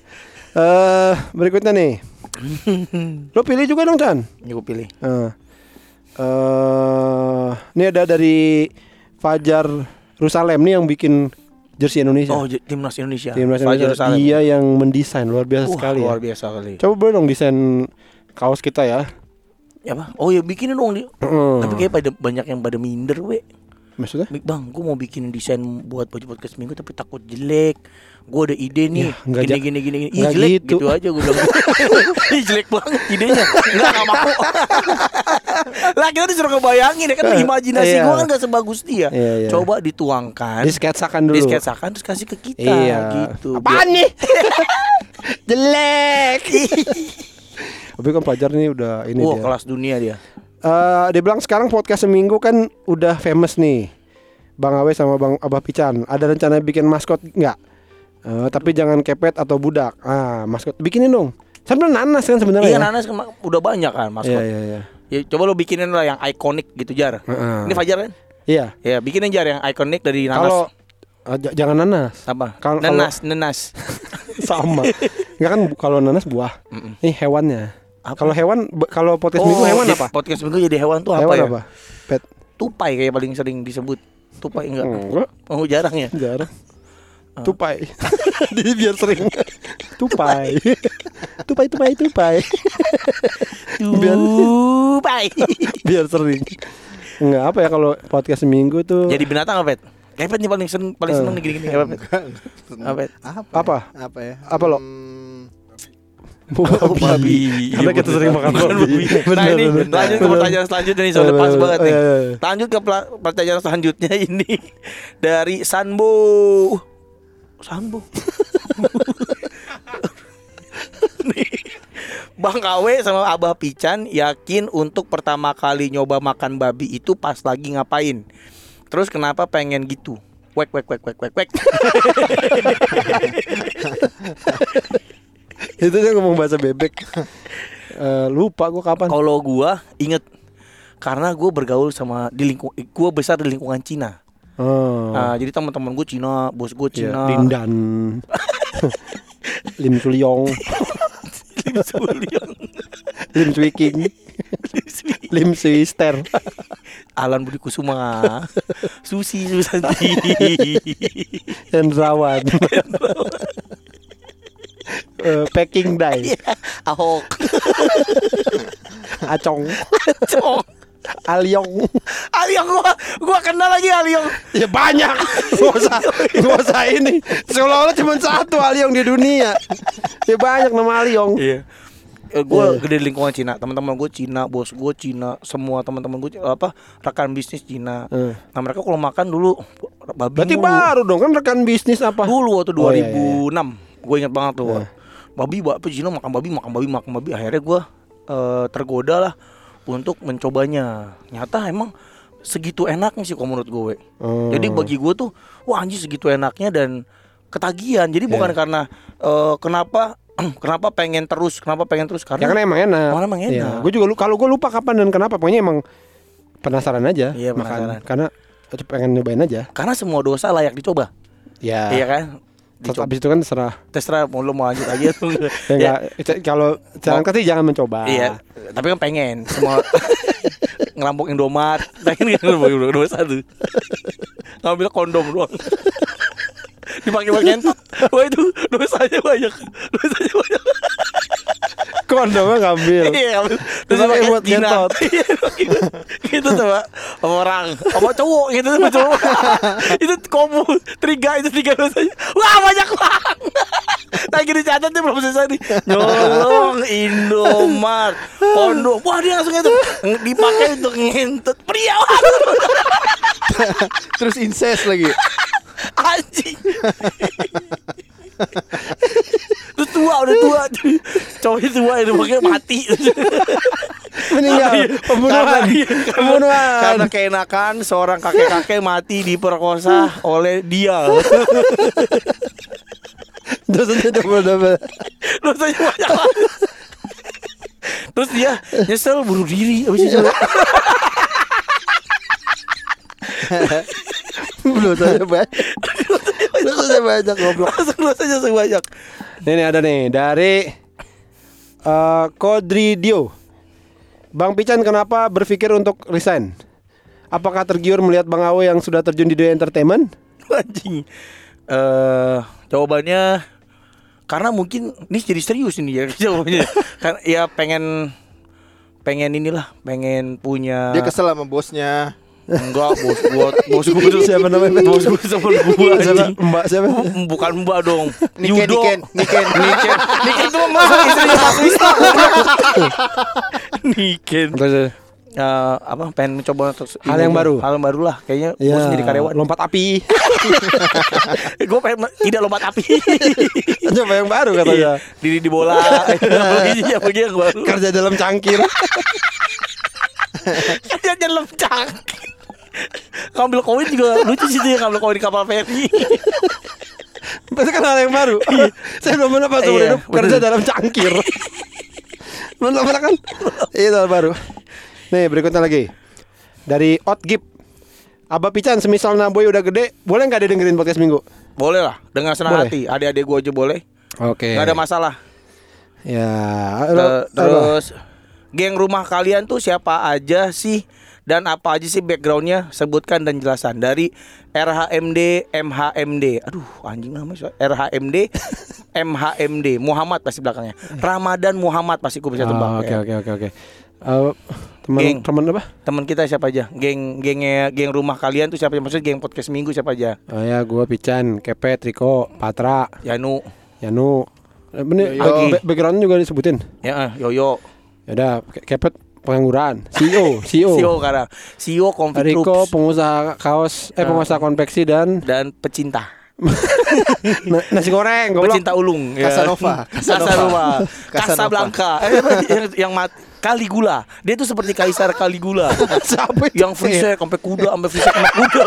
Speaker 1: Eh berikutnya nih. Lo pilih juga dong Chan.
Speaker 2: Ini gue pilih
Speaker 1: Eh, eh, ini ada dari Fajar Rusalem nih yang bikin jersey Indonesia.
Speaker 2: Oh, timnas Indonesia
Speaker 1: Timnas
Speaker 2: Fajar
Speaker 1: Indonesia.
Speaker 2: Rusalem.
Speaker 1: Dia yang mendesain luar biasa
Speaker 2: Wah,
Speaker 1: sekali.
Speaker 2: luar
Speaker 1: ya.
Speaker 2: biasa kali
Speaker 1: Coba boleh dong desain kaos kita ya.
Speaker 2: Ya apa? Oh ya bikinin dong.
Speaker 1: Heeh.
Speaker 2: Tapi kayak pada banyak yang pada minder we.
Speaker 1: Maksudnya?
Speaker 2: Bang, gue mau bikin desain buat baju podcast minggu tapi takut jelek. Gue ada ide nih.
Speaker 1: Ya,
Speaker 2: gini, gini gini gini. Ih, jelek
Speaker 1: gitu.
Speaker 2: gitu. aja gue bilang. Ih, jelek banget idenya. Enggak enggak mau. lah kita disuruh ngebayangin ya kan imajinasi
Speaker 1: Iya.
Speaker 2: gue kan gak sebagus dia.
Speaker 1: Iya, iya.
Speaker 2: Coba dituangkan.
Speaker 1: Disketsakan dulu.
Speaker 2: Disketsakan terus kasih ke kita
Speaker 1: Iya.
Speaker 2: gitu.
Speaker 1: Apaan nih? Jelek. Tapi kan Fajar nih udah ini
Speaker 2: Wah,
Speaker 1: dia.
Speaker 2: kelas dunia dia.
Speaker 1: Eh, dia bilang sekarang podcast seminggu kan udah famous nih. Bang Awe sama Bang Abah Pican. Ada rencana bikin maskot nggak? Eh, tapi jangan kepet atau budak. Ah, maskot bikinin dong. Sebenarnya nanas kan sebenarnya.
Speaker 2: Iya,
Speaker 1: ya?
Speaker 2: nanas udah banyak kan
Speaker 1: Iya,
Speaker 2: maskot.
Speaker 1: iya, iya.
Speaker 2: Ya, coba lo bikinin lah yang ikonik gitu jar.
Speaker 1: Heeh.
Speaker 2: Ini Fajar kan?
Speaker 1: Iya.
Speaker 2: Ya, bikinin jar yang ikonik dari nanas.
Speaker 1: Kalau j- jangan nanas.
Speaker 2: apa?
Speaker 1: kalau-
Speaker 2: nenas, nenas.
Speaker 1: Sama. Enggak kan kalau nanas buah. Ini hewannya.
Speaker 2: Apa?
Speaker 1: Kalau hewan kalau podcast minggu hewan apa?
Speaker 2: Podcast minggu jadi hewan tuh apa
Speaker 1: hewan
Speaker 2: ya?
Speaker 1: apa? Pet.
Speaker 2: Tupai kayak paling sering disebut. Tupai enggak?
Speaker 1: Enggak.
Speaker 2: Oh, jarang ya?
Speaker 1: Jarang. Tupai. Jadi biar sering. tupai. tupai tupai tupai. biar
Speaker 2: Tupai.
Speaker 1: biar sering. Enggak apa ya kalau podcast seminggu tuh
Speaker 2: jadi binatang apa, Pet? Kepet nih paling seneng paling seneng nih gini-gini apa, Pet? Apa, Pet?
Speaker 3: Apa?
Speaker 1: Apa?
Speaker 3: ya? Apa ya?
Speaker 1: Apa, lo?
Speaker 3: Hmm,
Speaker 1: Oh,
Speaker 2: babi.
Speaker 1: Karena
Speaker 2: Iya,
Speaker 1: kita sering makan babi.
Speaker 2: Nah ini
Speaker 1: bener.
Speaker 2: lanjut ke pertanyaan selanjutnya nih soalnya pas banget nih.
Speaker 1: Iya, iya.
Speaker 2: Lanjut ke pertanyaan selanjutnya ini dari Sanbo. Sanbo. Nih. Bang KW sama Abah Pican yakin untuk pertama kali nyoba makan babi itu pas lagi ngapain? Terus kenapa pengen gitu? Wek wek wek wek wek wek.
Speaker 1: Itu dia ngomong bahasa bebek. Eh, lupa gua kapan.
Speaker 2: Kalau gua inget karena gua bergaul sama di lingkung gua besar di lingkungan Cina.
Speaker 1: Oh.
Speaker 2: Nah, jadi teman-teman gue Cina, bos gue
Speaker 1: Iya,
Speaker 2: Cina.
Speaker 1: Lindan. Lim Sulyong,
Speaker 2: Lim Sulyong.
Speaker 1: Lim Swiking, Lim Swister.
Speaker 2: Alan Budi Kusuma. Susi Susanti.
Speaker 1: Hendrawan. Eh, Peking Dai,
Speaker 2: Ahok.
Speaker 1: Acong,
Speaker 2: Cong.
Speaker 1: Aliong.
Speaker 2: Aliong gua gua kenal lagi Aliong.
Speaker 1: Ya banyak. Gak usah, gak usah ini. Seolah-olah cuma satu Aliong di dunia. Ya banyak nama Aliong.
Speaker 2: Iya. gue
Speaker 1: Iya.
Speaker 2: gede di lingkungan Cina, teman-teman gue Cina, bos gue Cina, semua teman-teman gue apa rekan bisnis Cina.
Speaker 1: Eh.
Speaker 2: Nah mereka kalau makan dulu babi
Speaker 1: Berarti
Speaker 2: mulu.
Speaker 1: baru dong kan rekan bisnis apa?
Speaker 2: Dulu waktu
Speaker 1: Oh, iya,
Speaker 2: 2006 Gue ingat banget tuh
Speaker 1: Iya.
Speaker 2: Babi babi Cina makan babi makan babi makan babi Akhirnya gue eh, tergoda lah Untuk mencobanya Nyata emang segitu enaknya sih kalau menurut gue
Speaker 1: Oh.
Speaker 2: Jadi bagi gue tuh Wah anjir segitu enaknya dan ketagihan Jadi bukan
Speaker 1: Iya.
Speaker 2: karena eh, Kenapa Kenapa pengen terus Kenapa pengen terus
Speaker 1: Ya
Speaker 2: Karena
Speaker 1: emang enak.
Speaker 2: Emang- emang enak.
Speaker 1: Gue juga lu kalau gue lupa kapan dan kenapa pokoknya emang penasaran aja
Speaker 2: Iya,
Speaker 1: makan
Speaker 2: penasaran.
Speaker 1: karena pengen nyobain aja.
Speaker 2: Karena semua dosa layak dicoba
Speaker 1: Ya.
Speaker 2: Iya kan
Speaker 1: Terus
Speaker 2: Dicoba.
Speaker 1: habis itu kan terserah.
Speaker 2: Terserah mau lu mau lanjut lagi atau enggak.
Speaker 1: Ya, enggak, itu- kalau jalan kaki jangan mencoba.
Speaker 2: Iya, tapi kan pengen semua ngerampok Indomaret, pengen kan ngerampok Indomaret dua satu, ngambil kondom doang, dipakai pakai ngentot, wah itu dosanya banyak, dosanya banyak.
Speaker 1: Kondomnya ngambil.
Speaker 2: Iya, ngambil. terus pakai
Speaker 1: buat ngentot.
Speaker 2: Iya, gitu, tuh pak, orang, sama cowok gitu sama cowok, itu kombo, tiga itu tiga dosanya, wah banyak banget. Lagi dicatat nih belum selesai nih. Nyolong Indomaret. Kondom Wah dia langsung itu. Dipakai untuk ngentut Pria
Speaker 3: Terus incest lagi.
Speaker 2: Anjing Terus tua udah tua Cowoknya tua ini makanya mati
Speaker 1: Meninggal. Pembunuhan. Pembunuhan.
Speaker 2: Karena keenakan Seorang kakek-kakek mati diperkosa Oleh dia
Speaker 1: Dosanya double-double.
Speaker 2: Dosanya banyak banget Terus dia nyesel bunuh diri Abis itu
Speaker 1: Dosanya banyak. Dosanya banyak goblok.
Speaker 2: Langsung dosanya sebanyak
Speaker 1: Ini nih ada nih dari eh Kodridio. Bang Pican kenapa berpikir untuk resign? Apakah tergiur melihat Bang Awe yang sudah terjun di dunia entertainment?
Speaker 2: Anjing Eh Jawabannya Karena mungkin Ini jadi serius ini ya Jawabannya Karena ya pengen Pengen inilah Pengen punya
Speaker 3: Dia kesel sama bosnya.
Speaker 2: Enggak bos gua Bos gua tuh
Speaker 1: Siapa namanya?
Speaker 2: Bos gua sama gua
Speaker 1: Siapa? Mbak siapa?
Speaker 2: Bukan mbak dong.
Speaker 3: Niken,
Speaker 2: Yudo.
Speaker 3: Niken, Niken.
Speaker 2: Niken. Niken tuh masuk istrinya Mas Wisnu Niken.
Speaker 1: Terus,
Speaker 2: Eh, apa pengen mencoba
Speaker 1: Hal yang baru.
Speaker 2: hal yang baru lah. Kayaknya gue
Speaker 1: ya,
Speaker 2: sendiri karyawan.
Speaker 1: Lompat api.
Speaker 2: gue pengen tidak lompat api.
Speaker 1: Coba yang baru katanya.
Speaker 2: Iya, diri di bola. Apalagi apalagi yang baru.
Speaker 1: Kerja dalam cangkir.
Speaker 2: dia dalam cangkir ngambil koin juga lucu sih dia ngambil koin di kapal feri
Speaker 1: Itu kan hal yang baru. Saya belum pernah pas seumur
Speaker 2: Iya,
Speaker 1: hidup kerja dalam cangkir. belum pernah kan? Itu hal baru. Nih berikutnya lagi dari Otgip. Abah Pican, semisal Naboy udah gede, boleh nggak dia dengerin podcast minggu?
Speaker 2: boleh lah dengan senang
Speaker 1: Boleh.
Speaker 2: hati adik-adik gue aja boleh
Speaker 1: Oke.
Speaker 2: nggak ada masalah
Speaker 1: Ya.
Speaker 2: Ter-
Speaker 1: lo-
Speaker 2: terus geng rumah kalian tuh siapa aja sih dan apa aja sih backgroundnya sebutkan dan jelasan dari RHMD MHMD aduh anjing namanya? RHMD MHMD Muhammad pasti belakangnya Ramadan Muhammad pasti gue bisa
Speaker 1: Ah,
Speaker 2: tebak
Speaker 1: Oke
Speaker 2: ya.
Speaker 1: oke oke oke. Eh, teman teman apa?
Speaker 2: teman kita siapa aja geng gengnya geng rumah kalian tuh siapa maksudnya geng podcast minggu siapa aja
Speaker 1: Oh ya, gua Pican, Kepet, Riko, Patra,
Speaker 2: Yanu
Speaker 1: Yanu, Ini
Speaker 3: Yoyo.
Speaker 1: back- background juga disebutin.
Speaker 2: Ya, eh, Yoyo.
Speaker 1: Ya udah, ke- kepet pengangguran. CEO, CEO.
Speaker 2: CEO sekarang. CEO Confit
Speaker 1: Riko
Speaker 2: Troops
Speaker 1: pengusaha kaos eh
Speaker 2: Ah.
Speaker 1: pengusaha konveksi dan
Speaker 2: dan pecinta.
Speaker 1: na- nasi goreng goblok.
Speaker 2: Pecinta ulung. ya.
Speaker 3: Casanova.
Speaker 2: Casanova. Casablanca. Eh, yang, yang mati. Caligula. Dia tuh seperti kaisar Caligula.
Speaker 1: Siapa itu?
Speaker 2: yang free sex sampai kuda sampai free sex sampai kuda.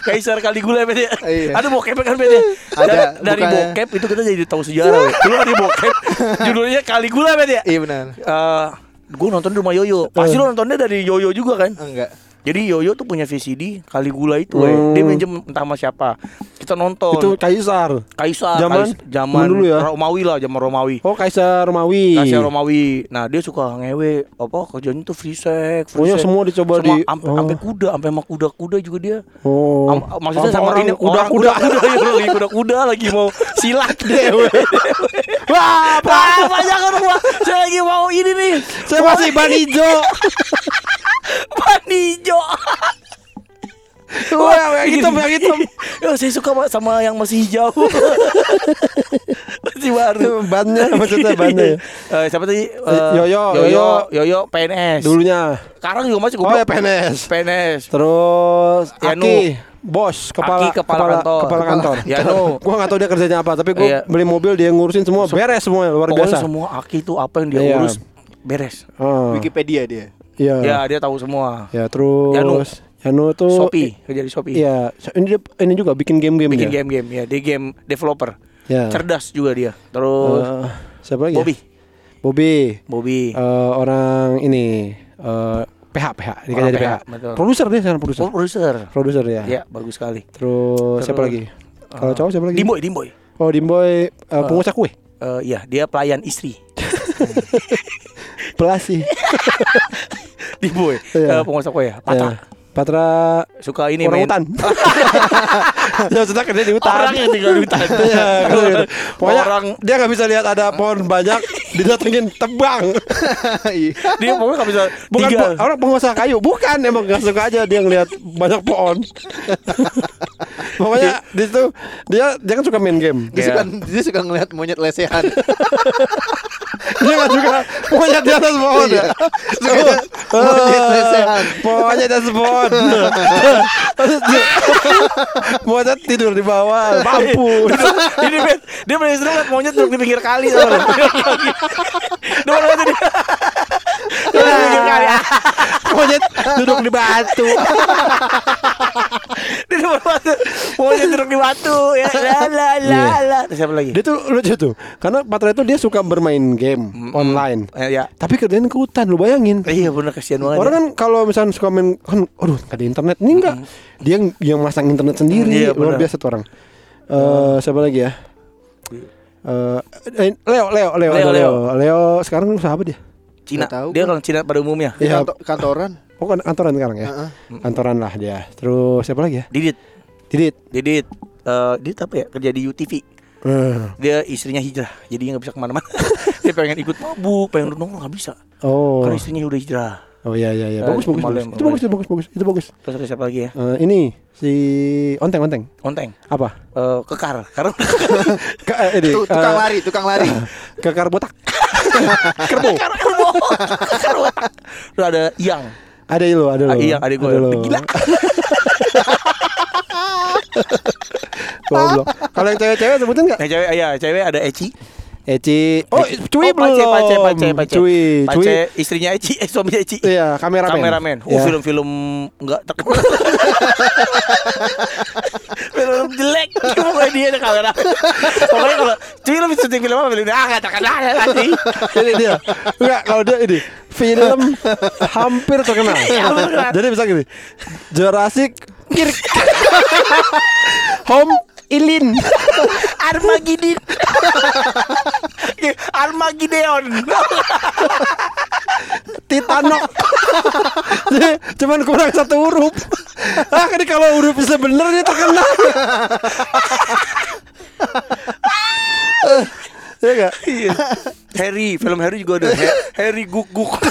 Speaker 2: kaisar Caligula bet ya.
Speaker 3: Iya.
Speaker 2: Ada bokep kan bet ya?
Speaker 3: Ada,
Speaker 2: Dari-
Speaker 3: bukannya-
Speaker 2: bokep itu kita jadi tahu sejarah. Dulu ada bokep judulnya Caligula bet ya.
Speaker 3: Iya benar.
Speaker 2: Eh, gue nonton di rumah Yoyo. Pasti lo nontonnya dari Yoyo juga kan?
Speaker 3: Enggak.
Speaker 2: Jadi Yoyo tuh punya VCD Caligula itu, eh.
Speaker 1: Hmm.
Speaker 2: dia minjem entah sama siapa. Kita nonton.
Speaker 1: Itu kaisar.
Speaker 2: Kaisar,
Speaker 1: Zaman-
Speaker 2: Kais- zaman
Speaker 1: dulu ya?
Speaker 2: Romawi lah, zaman Romawi.
Speaker 1: Oh, kaisar Romawi.
Speaker 2: Kaisar Romawi. Nah, dia suka ngewe apa kerjanya tuh free sex, free
Speaker 1: Pokoknya
Speaker 2: sex.
Speaker 1: semua dicoba
Speaker 2: Semua
Speaker 1: di-
Speaker 2: ampe,
Speaker 1: oh.
Speaker 2: kuda, ampe sama kuda-kuda juga dia.
Speaker 1: Oh.
Speaker 2: Am- maksudnya sama
Speaker 1: orang
Speaker 2: ini
Speaker 1: kuda
Speaker 2: orang
Speaker 1: kuda.
Speaker 2: kuda lagi kuda-kuda lagi mau silat
Speaker 1: Dewe. Wah,
Speaker 2: banyak orang. Saya lagi mau ini nih.
Speaker 1: saya masih ban hijau.
Speaker 2: Ban hijau.
Speaker 1: Wah, yang hitam, yang hitam.
Speaker 2: Ya, saya suka sama yang masih hijau. masih baru.
Speaker 1: Bannya maksudnya bannya. ya.
Speaker 2: Eh, siapa tadi? Eh,
Speaker 1: Yoyo,
Speaker 2: Yoyo,
Speaker 1: Yoyo.
Speaker 2: Yoyo PNS.
Speaker 1: Dulunya.
Speaker 2: Sekarang juga masih
Speaker 1: Oh
Speaker 2: goblok.
Speaker 1: ya PNS.
Speaker 2: PNS.
Speaker 1: Terus
Speaker 2: Yanu.
Speaker 1: Aki, bos, kepala
Speaker 2: Aki, kepala kantor.
Speaker 1: kepala kantor.
Speaker 2: Yanu.
Speaker 1: Gua nggak tahu dia kerjanya apa, tapi gua
Speaker 2: Iya.
Speaker 1: beli mobil dia ngurusin semua, beres semua luar
Speaker 2: Pokoknya
Speaker 1: biasa.
Speaker 2: semua Aki itu apa yang dia
Speaker 1: Iya.
Speaker 2: urus beres.
Speaker 1: Oh,
Speaker 3: Wikipedia dia.
Speaker 1: Iya.
Speaker 2: Ya, dia tahu semua.
Speaker 1: Ya terus
Speaker 2: Yanu.
Speaker 1: Yanu tuh
Speaker 2: Shopee, kerja di Shopee.
Speaker 1: Iya, ini dia ini juga bikin game-game
Speaker 2: Bikin game-game ya, dia game developer.
Speaker 1: Ya.
Speaker 2: Cerdas juga dia. Terus
Speaker 1: Eh, siapa lagi? ya?
Speaker 2: Bobby.
Speaker 1: Bobby.
Speaker 2: Bobby.
Speaker 1: Eh, orang ini eh, PH PH dia
Speaker 2: Orang
Speaker 1: kerja di
Speaker 2: PH,
Speaker 1: PH. Produser dia sekarang produser.
Speaker 2: Oh, produser.
Speaker 1: Produser ya.
Speaker 2: Ya, bagus sekali.
Speaker 1: Terus, siapa
Speaker 2: Terus,
Speaker 1: lagi? Kalau
Speaker 2: eh,
Speaker 1: cowok siapa lagi?
Speaker 2: Dimboy, Dimboy.
Speaker 1: Oh, Dimboy eh, pengusaha kue.
Speaker 2: Eh, iya, dia pelayan istri.
Speaker 1: Pelasi.
Speaker 2: Dimboy.
Speaker 1: Iya.
Speaker 2: Eh, pengusaha kue ya. Patra.
Speaker 1: Ya. Patra
Speaker 2: Suka ini
Speaker 1: orang
Speaker 2: main.
Speaker 1: hutan. ya sudah kerja di hutan.
Speaker 2: Orang yang tinggal di hutan.
Speaker 1: Iya, di hutan. Pokoknya
Speaker 2: Orang
Speaker 1: dia nggak bisa lihat ada pohon banyak, didatengin tebang.
Speaker 3: Iya.
Speaker 2: dia pokoknya nggak bisa
Speaker 1: Bukan
Speaker 2: tiga.
Speaker 1: po- orang pengusaha kayu, bukan emang nggak suka aja dia ngelihat banyak pohon. Pokoknya di situ dia dia kan suka main game.
Speaker 3: Dia
Speaker 2: Iya.
Speaker 3: suka dia suka ngeliat monyet lesehan.
Speaker 1: Dia nggak suka pokoknya di atas pohon ya.
Speaker 3: Suka monyet lesehan.
Speaker 1: Pokoknya di atas pohon. Dia- Monyet tidur di bawah, mampu.
Speaker 2: ini bet dia paling sering liat monyet duduk di pinggir kali sama. Dia mana dia? Dia di pinggir kali.
Speaker 1: Monyet duduk di batu.
Speaker 2: Dia di batu. Monyet duduk di batu. Ya la la la la. Siapa lagi?
Speaker 1: Dia tuh lucu tuh, karena Patra itu dia suka bermain game online.
Speaker 2: Eh, ya.
Speaker 1: Tapi kerjain ke hutan, lu bayangin.
Speaker 2: Iya bener kasihan banget.
Speaker 1: Orang kan kalau misalnya suka main kan aduh ada internet. Ini enggak. Dia yang, masang internet sendiri.
Speaker 2: Iya,
Speaker 1: Luar
Speaker 2: benar.
Speaker 1: biasa tuh orang. Eh siapa lagi ya? Eh eh, Leo, Leo, Leo,
Speaker 2: Leo, Leo.
Speaker 1: Leo. Leo sekarang usaha apa dia?
Speaker 2: Cina.
Speaker 3: Tahu
Speaker 2: Dia
Speaker 3: gua.
Speaker 2: orang Cina pada umumnya.
Speaker 1: Iya.
Speaker 3: kanto- kantoran.
Speaker 1: Oh kan kantoran sekarang ya?
Speaker 3: Heeh.
Speaker 1: Kantoran lah dia. Terus siapa lagi ya?
Speaker 2: Didit.
Speaker 1: Didit.
Speaker 2: Didit. Eh, Didit apa ya? Kerja di UTV.
Speaker 1: Eh,
Speaker 2: Dia istrinya hijrah, jadi nggak bisa ke mana-mana. dia pengen ikut mabuk, pengen nongkrong nggak bisa.
Speaker 1: oh.
Speaker 2: Karena istrinya udah hijrah.
Speaker 1: Oh iya iya iya.
Speaker 2: Eh,
Speaker 1: Bagus bagus. bagus.
Speaker 2: Malem,
Speaker 1: Itu bagus itu bagus bagus. Itu bagus.
Speaker 2: Terus ada siapa lagi ya?
Speaker 1: Eh, ini si Onteng Onteng.
Speaker 2: Onteng.
Speaker 1: Apa?
Speaker 2: Eh, kekar. Karena
Speaker 1: Ke, ini,
Speaker 3: Tu- tukang lari, tukang lari.
Speaker 1: Kekar botak.
Speaker 2: Kekar kerbau. Kekar otak. Terus ada Yang.
Speaker 1: Ada lo, ada lo.
Speaker 2: Ah, iya, ada gue.
Speaker 1: lo.
Speaker 2: Gila.
Speaker 1: Goblok. Kalau yang cewek-cewek sebutin enggak?
Speaker 2: Nah, cewek, ya, cewek ada Eci.
Speaker 1: Eci. Oh, Cuy
Speaker 2: oh,
Speaker 1: belum.
Speaker 2: Pace, Pace, Pace, Pace.
Speaker 1: Cuy,
Speaker 2: Pace,
Speaker 1: Cuy.
Speaker 2: istrinya Eci, eh suaminya Eci.
Speaker 1: Iya, kameramen.
Speaker 2: Kameramen. Oh,
Speaker 1: Ya.
Speaker 2: film-film enggak terkenal. film jelek. Pokoknya dia ada kameramen. Pokoknya kalau cuy lebih syuting film apa? Film ah enggak terkenal lagi.
Speaker 1: ini dia. Enggak, kalau dia ini film hampir terkenal.
Speaker 2: Hampir terkenal.
Speaker 1: Jadi bisa gini. Jurassic Kirk. Home Ilin.
Speaker 2: Armageddon.
Speaker 1: Titanok. Jadi, Cuman kurang satu huruf. Ah, ini kalau hurufnya bener dia terkenal. Iya enggak?
Speaker 2: Harry, film Harry juga ada. Ha- Harry Guk Guk.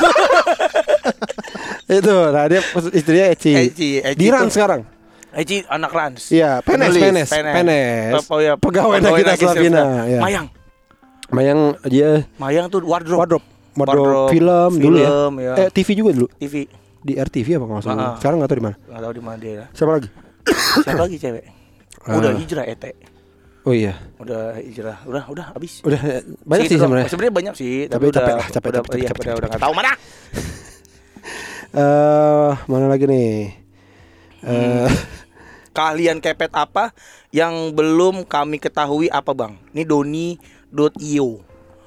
Speaker 1: Itu, nah dia istrinya Eci.
Speaker 2: Eci, Eci
Speaker 1: Diran
Speaker 2: tuh-
Speaker 1: sekarang.
Speaker 2: Eci anak Rans.
Speaker 1: Iya, PNS,
Speaker 2: Penulis,
Speaker 1: PNS, PNS.
Speaker 2: Oh, ya,
Speaker 1: Pegawai Nagita
Speaker 2: Nagita
Speaker 1: Slavina.
Speaker 2: Slavina.
Speaker 1: Iya.
Speaker 2: Mayang.
Speaker 1: Mayang dia
Speaker 2: Mayang tuh wardrobe.
Speaker 1: wardrobe, wardrobe,
Speaker 2: Wardrobe,
Speaker 1: film, dulu ya.
Speaker 2: film, ya.
Speaker 1: Eh TV juga dulu
Speaker 2: TV.
Speaker 1: di RTV apa kalau nggak salah.
Speaker 2: Ah.
Speaker 1: Sekarang nggak tahu di mana.
Speaker 2: Enggak tahu di mana dia.
Speaker 1: Siapa lagi?
Speaker 2: Siapa lagi cewek? Udah
Speaker 1: Ah.
Speaker 2: hijrah ete.
Speaker 1: Oh iya.
Speaker 2: Udah hijrah. Udah udah habis.
Speaker 1: Udah eh, banyak sih sebenarnya.
Speaker 2: Sebenarnya banyak sih,
Speaker 1: Tapi
Speaker 2: tapi, udah
Speaker 1: capek lah, capek,
Speaker 2: udah,
Speaker 1: capek,
Speaker 2: iya,
Speaker 1: capek,
Speaker 2: udah,
Speaker 1: capek,
Speaker 2: udah nggak tahu mana.
Speaker 1: Eh, mana lagi nih?
Speaker 2: Hmm.
Speaker 1: Eh,
Speaker 2: Keahlian kepet apa yang belum kami ketahui apa bang? Ini Doni.io.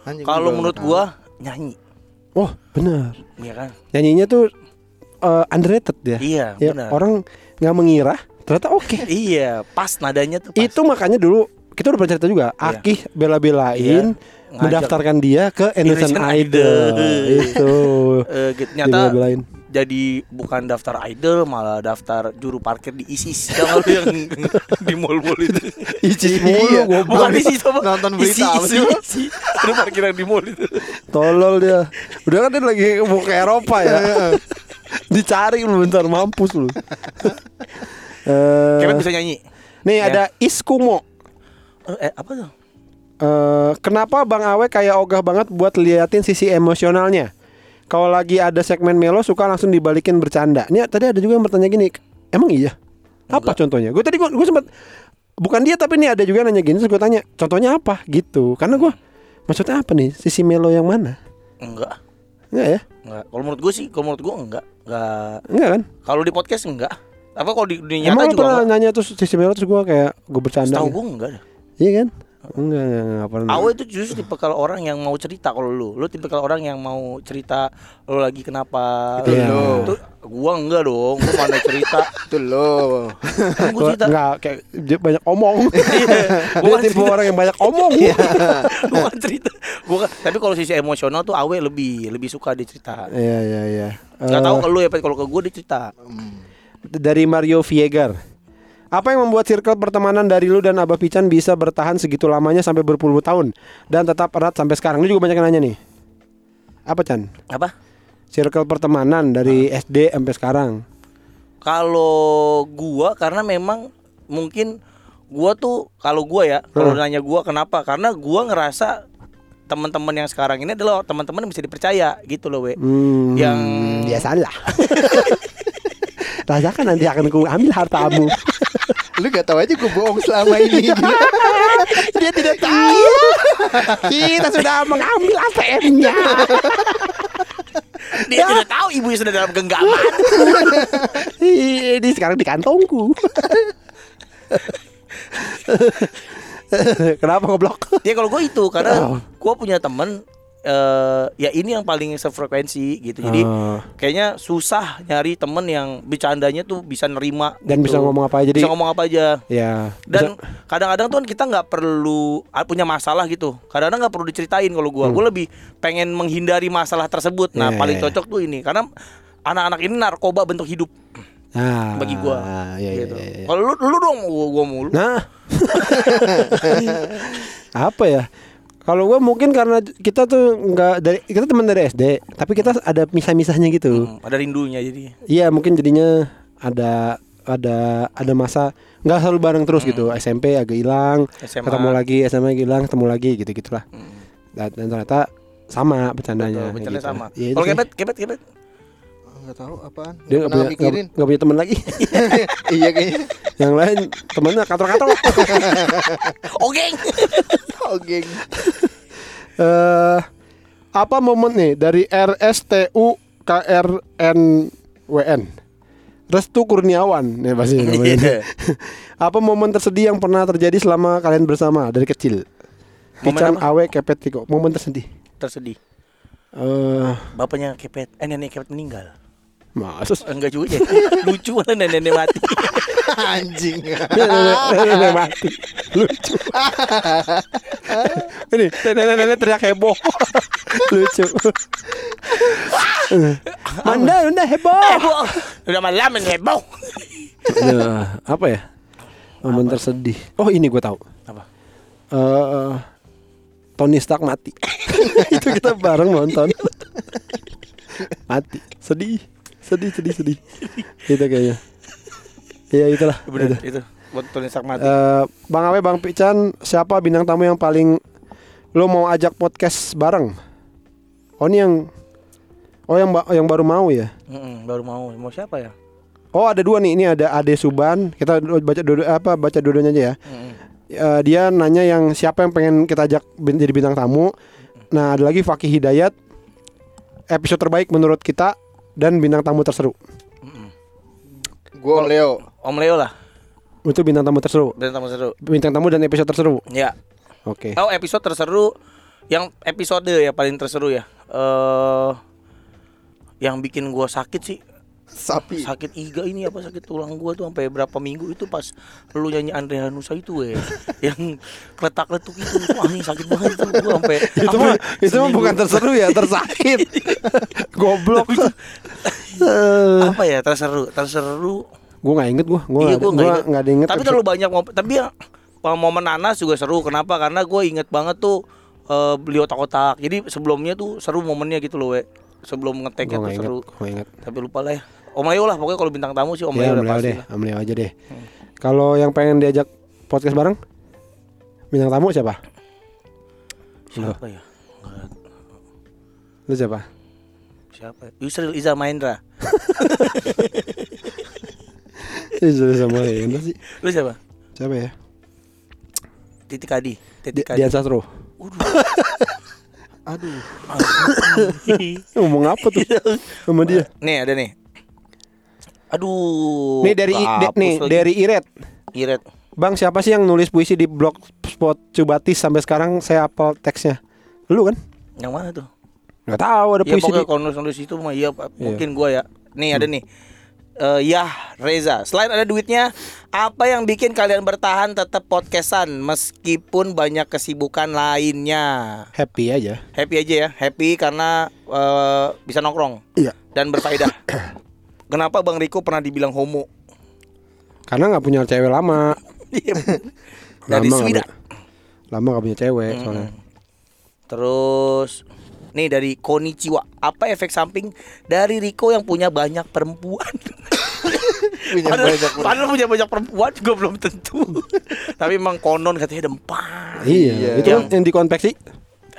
Speaker 3: Anjing,
Speaker 2: Kalau menurut
Speaker 3: tahu.
Speaker 2: gua nyanyi,
Speaker 1: oh benar.
Speaker 2: iya kan?
Speaker 1: Nyanyinya tuh eh, underrated ya.
Speaker 2: Iya,
Speaker 1: Ya,
Speaker 2: benar.
Speaker 1: orang nggak mengira ternyata oke.
Speaker 2: Iya, pas nadanya tuh pas.
Speaker 1: Itu makanya dulu kita udah pernah cerita juga.
Speaker 2: Iya.
Speaker 1: Akih bela-belain
Speaker 2: Iya.
Speaker 1: Mendaftarkan dia ke Indonesian,
Speaker 2: Indonesian
Speaker 1: Idol.
Speaker 2: Idol.
Speaker 1: Itu.
Speaker 2: Eh, gitu. Nyata. Jadi bukan daftar idol malah daftar juru parkir di ISIS lu yang di mall-mall itu
Speaker 1: Icis
Speaker 3: Iya.
Speaker 1: mulu goblok.
Speaker 2: bukan ISIS apa
Speaker 3: Nonton berita apa sih,
Speaker 2: ada parkiran di mall itu
Speaker 1: Tolol dia. Udah kan dia lagi mau ke Eropa ya. Dicari lu bentar mampus lu. Eh,
Speaker 2: Kemet bisa nyanyi
Speaker 1: nih
Speaker 2: Ya.
Speaker 1: ada Iskumo.
Speaker 2: Eh, eh, apa tuh
Speaker 1: Eh, kenapa Bang Awe kayak ogah banget buat liatin sisi emosionalnya? Kalau lagi ada segmen melo suka langsung dibalikin bercanda. Ini tadi ada juga yang bertanya gini, emang iya? Apa
Speaker 2: Enggak.
Speaker 1: contohnya? Gue tadi gue gue sempat bukan dia tapi nih ada juga nanya gini terus gue tanya contohnya apa gitu. Karena gue maksudnya apa nih sisi melo yang mana?
Speaker 2: enggak
Speaker 1: Enggak ya?
Speaker 2: enggak kalau menurut gue sih kalau menurut gue enggak enggak
Speaker 1: Enggak kan?
Speaker 2: kalau di podcast enggak apa kalau di dunia
Speaker 1: Emang
Speaker 2: nyata juga
Speaker 1: pernah
Speaker 2: enggak
Speaker 1: nanya terus sisi melo terus gue kayak gue bercanda.
Speaker 2: tahu
Speaker 1: gitu.
Speaker 2: gue enggak dah
Speaker 1: Iya kan? Enggak, enggak, enggak, pernah.
Speaker 2: Awe itu justru tipikal orang yang mau cerita kalau lu Lu tipikal orang yang mau cerita Lu lagi kenapa
Speaker 3: Itu
Speaker 1: Iya.
Speaker 3: lu.
Speaker 2: Itu gua enggak dong Gua mana cerita
Speaker 3: Itu lo.
Speaker 2: Kan gua cerita
Speaker 1: Enggak, kayak dia banyak omong.
Speaker 2: Iya,
Speaker 1: dia
Speaker 2: gua kan
Speaker 1: tipe
Speaker 2: cerita.
Speaker 1: orang yang banyak omong.
Speaker 2: Gua kan cerita Gua kan, Tapi kalau sisi emosional tuh Awe lebih Lebih suka dia cerita
Speaker 1: Iya, iya, iya.
Speaker 2: Gak
Speaker 1: Eh,
Speaker 2: tahu kalau lu ya Kalau ke gua dia cerita
Speaker 1: dari Mario Viegar. Apa yang membuat circle pertemanan dari lu dan Abah Pican bisa bertahan segitu lamanya sampai berpuluh tahun dan tetap erat sampai sekarang? Ini juga banyak yang nanya nih. Apa Chan?
Speaker 2: Apa?
Speaker 1: Circle pertemanan dari SD sampai sekarang.
Speaker 2: Kalau gua karena memang mungkin gua tuh kalau gua ya kalau
Speaker 1: Hmm.
Speaker 2: nanya gua kenapa karena gua ngerasa teman-teman yang sekarang ini adalah teman-teman yang bisa dipercaya gitu loh we
Speaker 1: Hmm,
Speaker 2: Yang-
Speaker 1: biasalah. Rasakan nanti akan ku ambil hartamu.
Speaker 3: Lu gak tahu aja gue bohong selama ini.
Speaker 1: Dia tidak tahu. Kita sudah mengambil ATM-nya.
Speaker 2: dia tidak tahu ibunya sudah dalam genggaman
Speaker 1: Ini sekarang di kantongku. Kenapa ngeblok?
Speaker 2: ya kalau gua itu
Speaker 1: Oh.
Speaker 2: karena gua punya temen eh ya ini yang paling sefrekuensi gitu jadi
Speaker 1: Oh.
Speaker 2: kayaknya susah nyari temen yang bercandanya tuh bisa nerima
Speaker 1: Dan
Speaker 2: gitu.
Speaker 1: bisa ngomong apa aja,
Speaker 2: bisa
Speaker 1: jadi-
Speaker 2: ngomong apa aja
Speaker 1: Ya.
Speaker 2: dan kadang-kadang tuh kan kita nggak perlu ah, punya masalah gitu kadang-kadang nggak perlu diceritain kalau gua gua lebih pengen menghindari masalah tersebut nah
Speaker 1: Hmm. Iya,
Speaker 2: paling
Speaker 1: iya, iya.
Speaker 2: cocok tuh ini karena anak-anak ini narkoba bentuk hidup
Speaker 1: nah,
Speaker 2: bagi gua
Speaker 1: iya,
Speaker 2: gitu.
Speaker 1: iya, iya.
Speaker 2: kalau lu lu dong gua, gua mulu
Speaker 1: Nah. apa ya? Kalau gue mungkin karena kita tuh nggak dari kita teman dari SD, tapi kita ada misah-misahnya gitu.
Speaker 2: Hmm, ada rindunya jadi
Speaker 1: Iya mungkin jadinya ada ada ada masa nggak selalu bareng terus gitu. SMP agak hilang, ketemu lagi, SMA hilang, ketemu lagi gitu gitulah.
Speaker 2: Hmm.
Speaker 1: Dan, dan ternyata sama bercandanya.
Speaker 2: Betul, bercanda
Speaker 1: gitu.
Speaker 2: sama
Speaker 1: itu
Speaker 2: kalau kepet kepet kepet
Speaker 3: Gak tahu apaan.
Speaker 1: dia
Speaker 3: Gak
Speaker 1: nggak punya nggak
Speaker 3: mikirin.
Speaker 1: nggak punya teman lagi.
Speaker 3: iya kayaknya.
Speaker 1: Yang lain temennya kantor-kantor.
Speaker 2: oke
Speaker 3: Oh geng.
Speaker 1: eh apa momen nih dari RSTU KRNWN Restu Kurniawan nih pasti namanya.
Speaker 2: Iya.
Speaker 1: Apa momen tersedih yang pernah terjadi selama kalian bersama dari kecil? Pican
Speaker 2: apa?
Speaker 1: awe kepet tiko. Momen tersedih.
Speaker 2: tersedih
Speaker 1: Eh,
Speaker 2: bapaknya kepet eh nenek kepet meninggal
Speaker 1: masa sih?
Speaker 2: enggak juga ya lucu malah nenek mati
Speaker 3: Anjing.
Speaker 1: Nenek nenek mati. Lucu. Ini nenek-nenek teriak heboh. Lucu. Anda anda heboh.
Speaker 2: heboh udah malam ini heboh
Speaker 1: Aduh, apa ya? Momen tersedih. Oh ini gue tahu.
Speaker 2: apa
Speaker 1: Eh, Tony Stark mati. itu kita bareng nonton. mati. Sedih. Sedih, sedih, sedih. itu kayaknya. Iya itulah.
Speaker 2: bener
Speaker 1: Itu.
Speaker 2: itu buat Tony Stark mati
Speaker 1: Eh, Bang Awe, Bang Pican, siapa bintang tamu yang paling lo mau ajak podcast bareng. Oh ini yang Oh yang ba- yang baru mau ya.
Speaker 2: Mm-mm, baru mau mau siapa ya?
Speaker 1: Oh ada dua nih. Ini ada Ade Suban. Kita baca dua apa baca dua-duanya aja ya.
Speaker 2: Mm-mm.
Speaker 1: Eh, dia nanya yang siapa yang pengen kita ajak bin- jadi bintang tamu. Nah ada lagi Fakih Hidayat. Episode terbaik menurut kita dan bintang tamu terseru.
Speaker 3: Gue Om Leo.
Speaker 2: Om Leo lah,
Speaker 1: Itu bintang tamu terseru.
Speaker 2: bintang tamu seru.
Speaker 1: Bintang tamu dan episode terseru.
Speaker 2: Ya.
Speaker 1: Oke.
Speaker 2: Oh episode terseru yang episode ya paling terseru ya. Eh yang bikin gua sakit sih
Speaker 3: Sapi.
Speaker 2: sakit iga ini apa sakit tulang gua tuh sampai berapa minggu itu pas lu nyanyi Andre Hanusa itu weh yang kletak letuk itu wah ini sakit banget tuh gua sampai
Speaker 1: itu mah itu mah bukan terseru ya tersakit. Goblok. Eh,
Speaker 2: apa ya terseru terseru?
Speaker 1: Gue nggak inget gue gue
Speaker 2: iya gua nggak inget. tapi terlalu banyak tapi ya momen nanas juga seru. Kenapa? Karena gue inget banget tuh eh, beli otak-otak. Jadi sebelumnya tuh seru momennya gitu loh we sebelum ngeteknya tuh
Speaker 1: inget
Speaker 2: seru.
Speaker 1: nggak inget.
Speaker 2: Tapi lupa lah ya Om Leo lah pokoknya kalau bintang tamu sih Om
Speaker 1: ya
Speaker 2: Leo
Speaker 1: Om
Speaker 2: udah
Speaker 1: Leo
Speaker 2: pasti
Speaker 1: deh. Om Leo aja deh. Kalau yang pengen diajak podcast bareng bintang tamu siapa?
Speaker 2: Siapa ya? Nggak-
Speaker 1: lu siapa?
Speaker 2: Siapa ya? Yusril Iza Mahendra.
Speaker 1: Ih, sudah sama Hendra sih.
Speaker 2: Lu siapa?
Speaker 1: Siapa ya?
Speaker 2: Titik Adi
Speaker 1: Di-
Speaker 2: Titik Adi
Speaker 1: Dian Sastro.
Speaker 3: Aduh.
Speaker 1: ngomong apa tuh? Sama dia.
Speaker 2: Nih ada nih aduh
Speaker 1: nih dari de- nih
Speaker 2: lagi.
Speaker 1: dari Iret.
Speaker 2: Iret.
Speaker 1: Bang siapa sih yang nulis puisi di blog spot Cubatis sampai sekarang? Saya hafal teksnya. Lu kan?
Speaker 2: Yang mana tuh?
Speaker 1: Nggak tahu ada
Speaker 2: Ya
Speaker 1: puisi
Speaker 2: pokoknya
Speaker 1: di
Speaker 2: kalau nulis-nulis itu mah iya Pak. mungkin gua ya. Nih ada nih. Eh ya Reza, selain ada duitnya, apa yang bikin kalian bertahan tetap podcastan? Meskipun banyak kesibukan lainnya?
Speaker 1: happy aja.
Speaker 2: Happy aja ya, happy karena eh, bisa nongkrong.
Speaker 1: Iya.
Speaker 2: Dan berfaedah. Kenapa Bang Riko pernah dibilang homo?
Speaker 1: karena nggak punya cewek lama
Speaker 2: Iya. Dari
Speaker 1: Lama
Speaker 2: Swida.
Speaker 1: punya- lama gak punya cewek
Speaker 2: Hmm.
Speaker 1: soalnya
Speaker 2: Terus nih dari Konichiwa, apa efek samping dari Riko yang punya banyak perempuan?
Speaker 3: Punya
Speaker 2: padahal,
Speaker 3: banyak
Speaker 2: padahal punya banyak perempuan juga belum tentu. Tapi emang konon katanya ada empat.
Speaker 1: iya,
Speaker 3: Iya.
Speaker 1: itu kan yang dikonveksi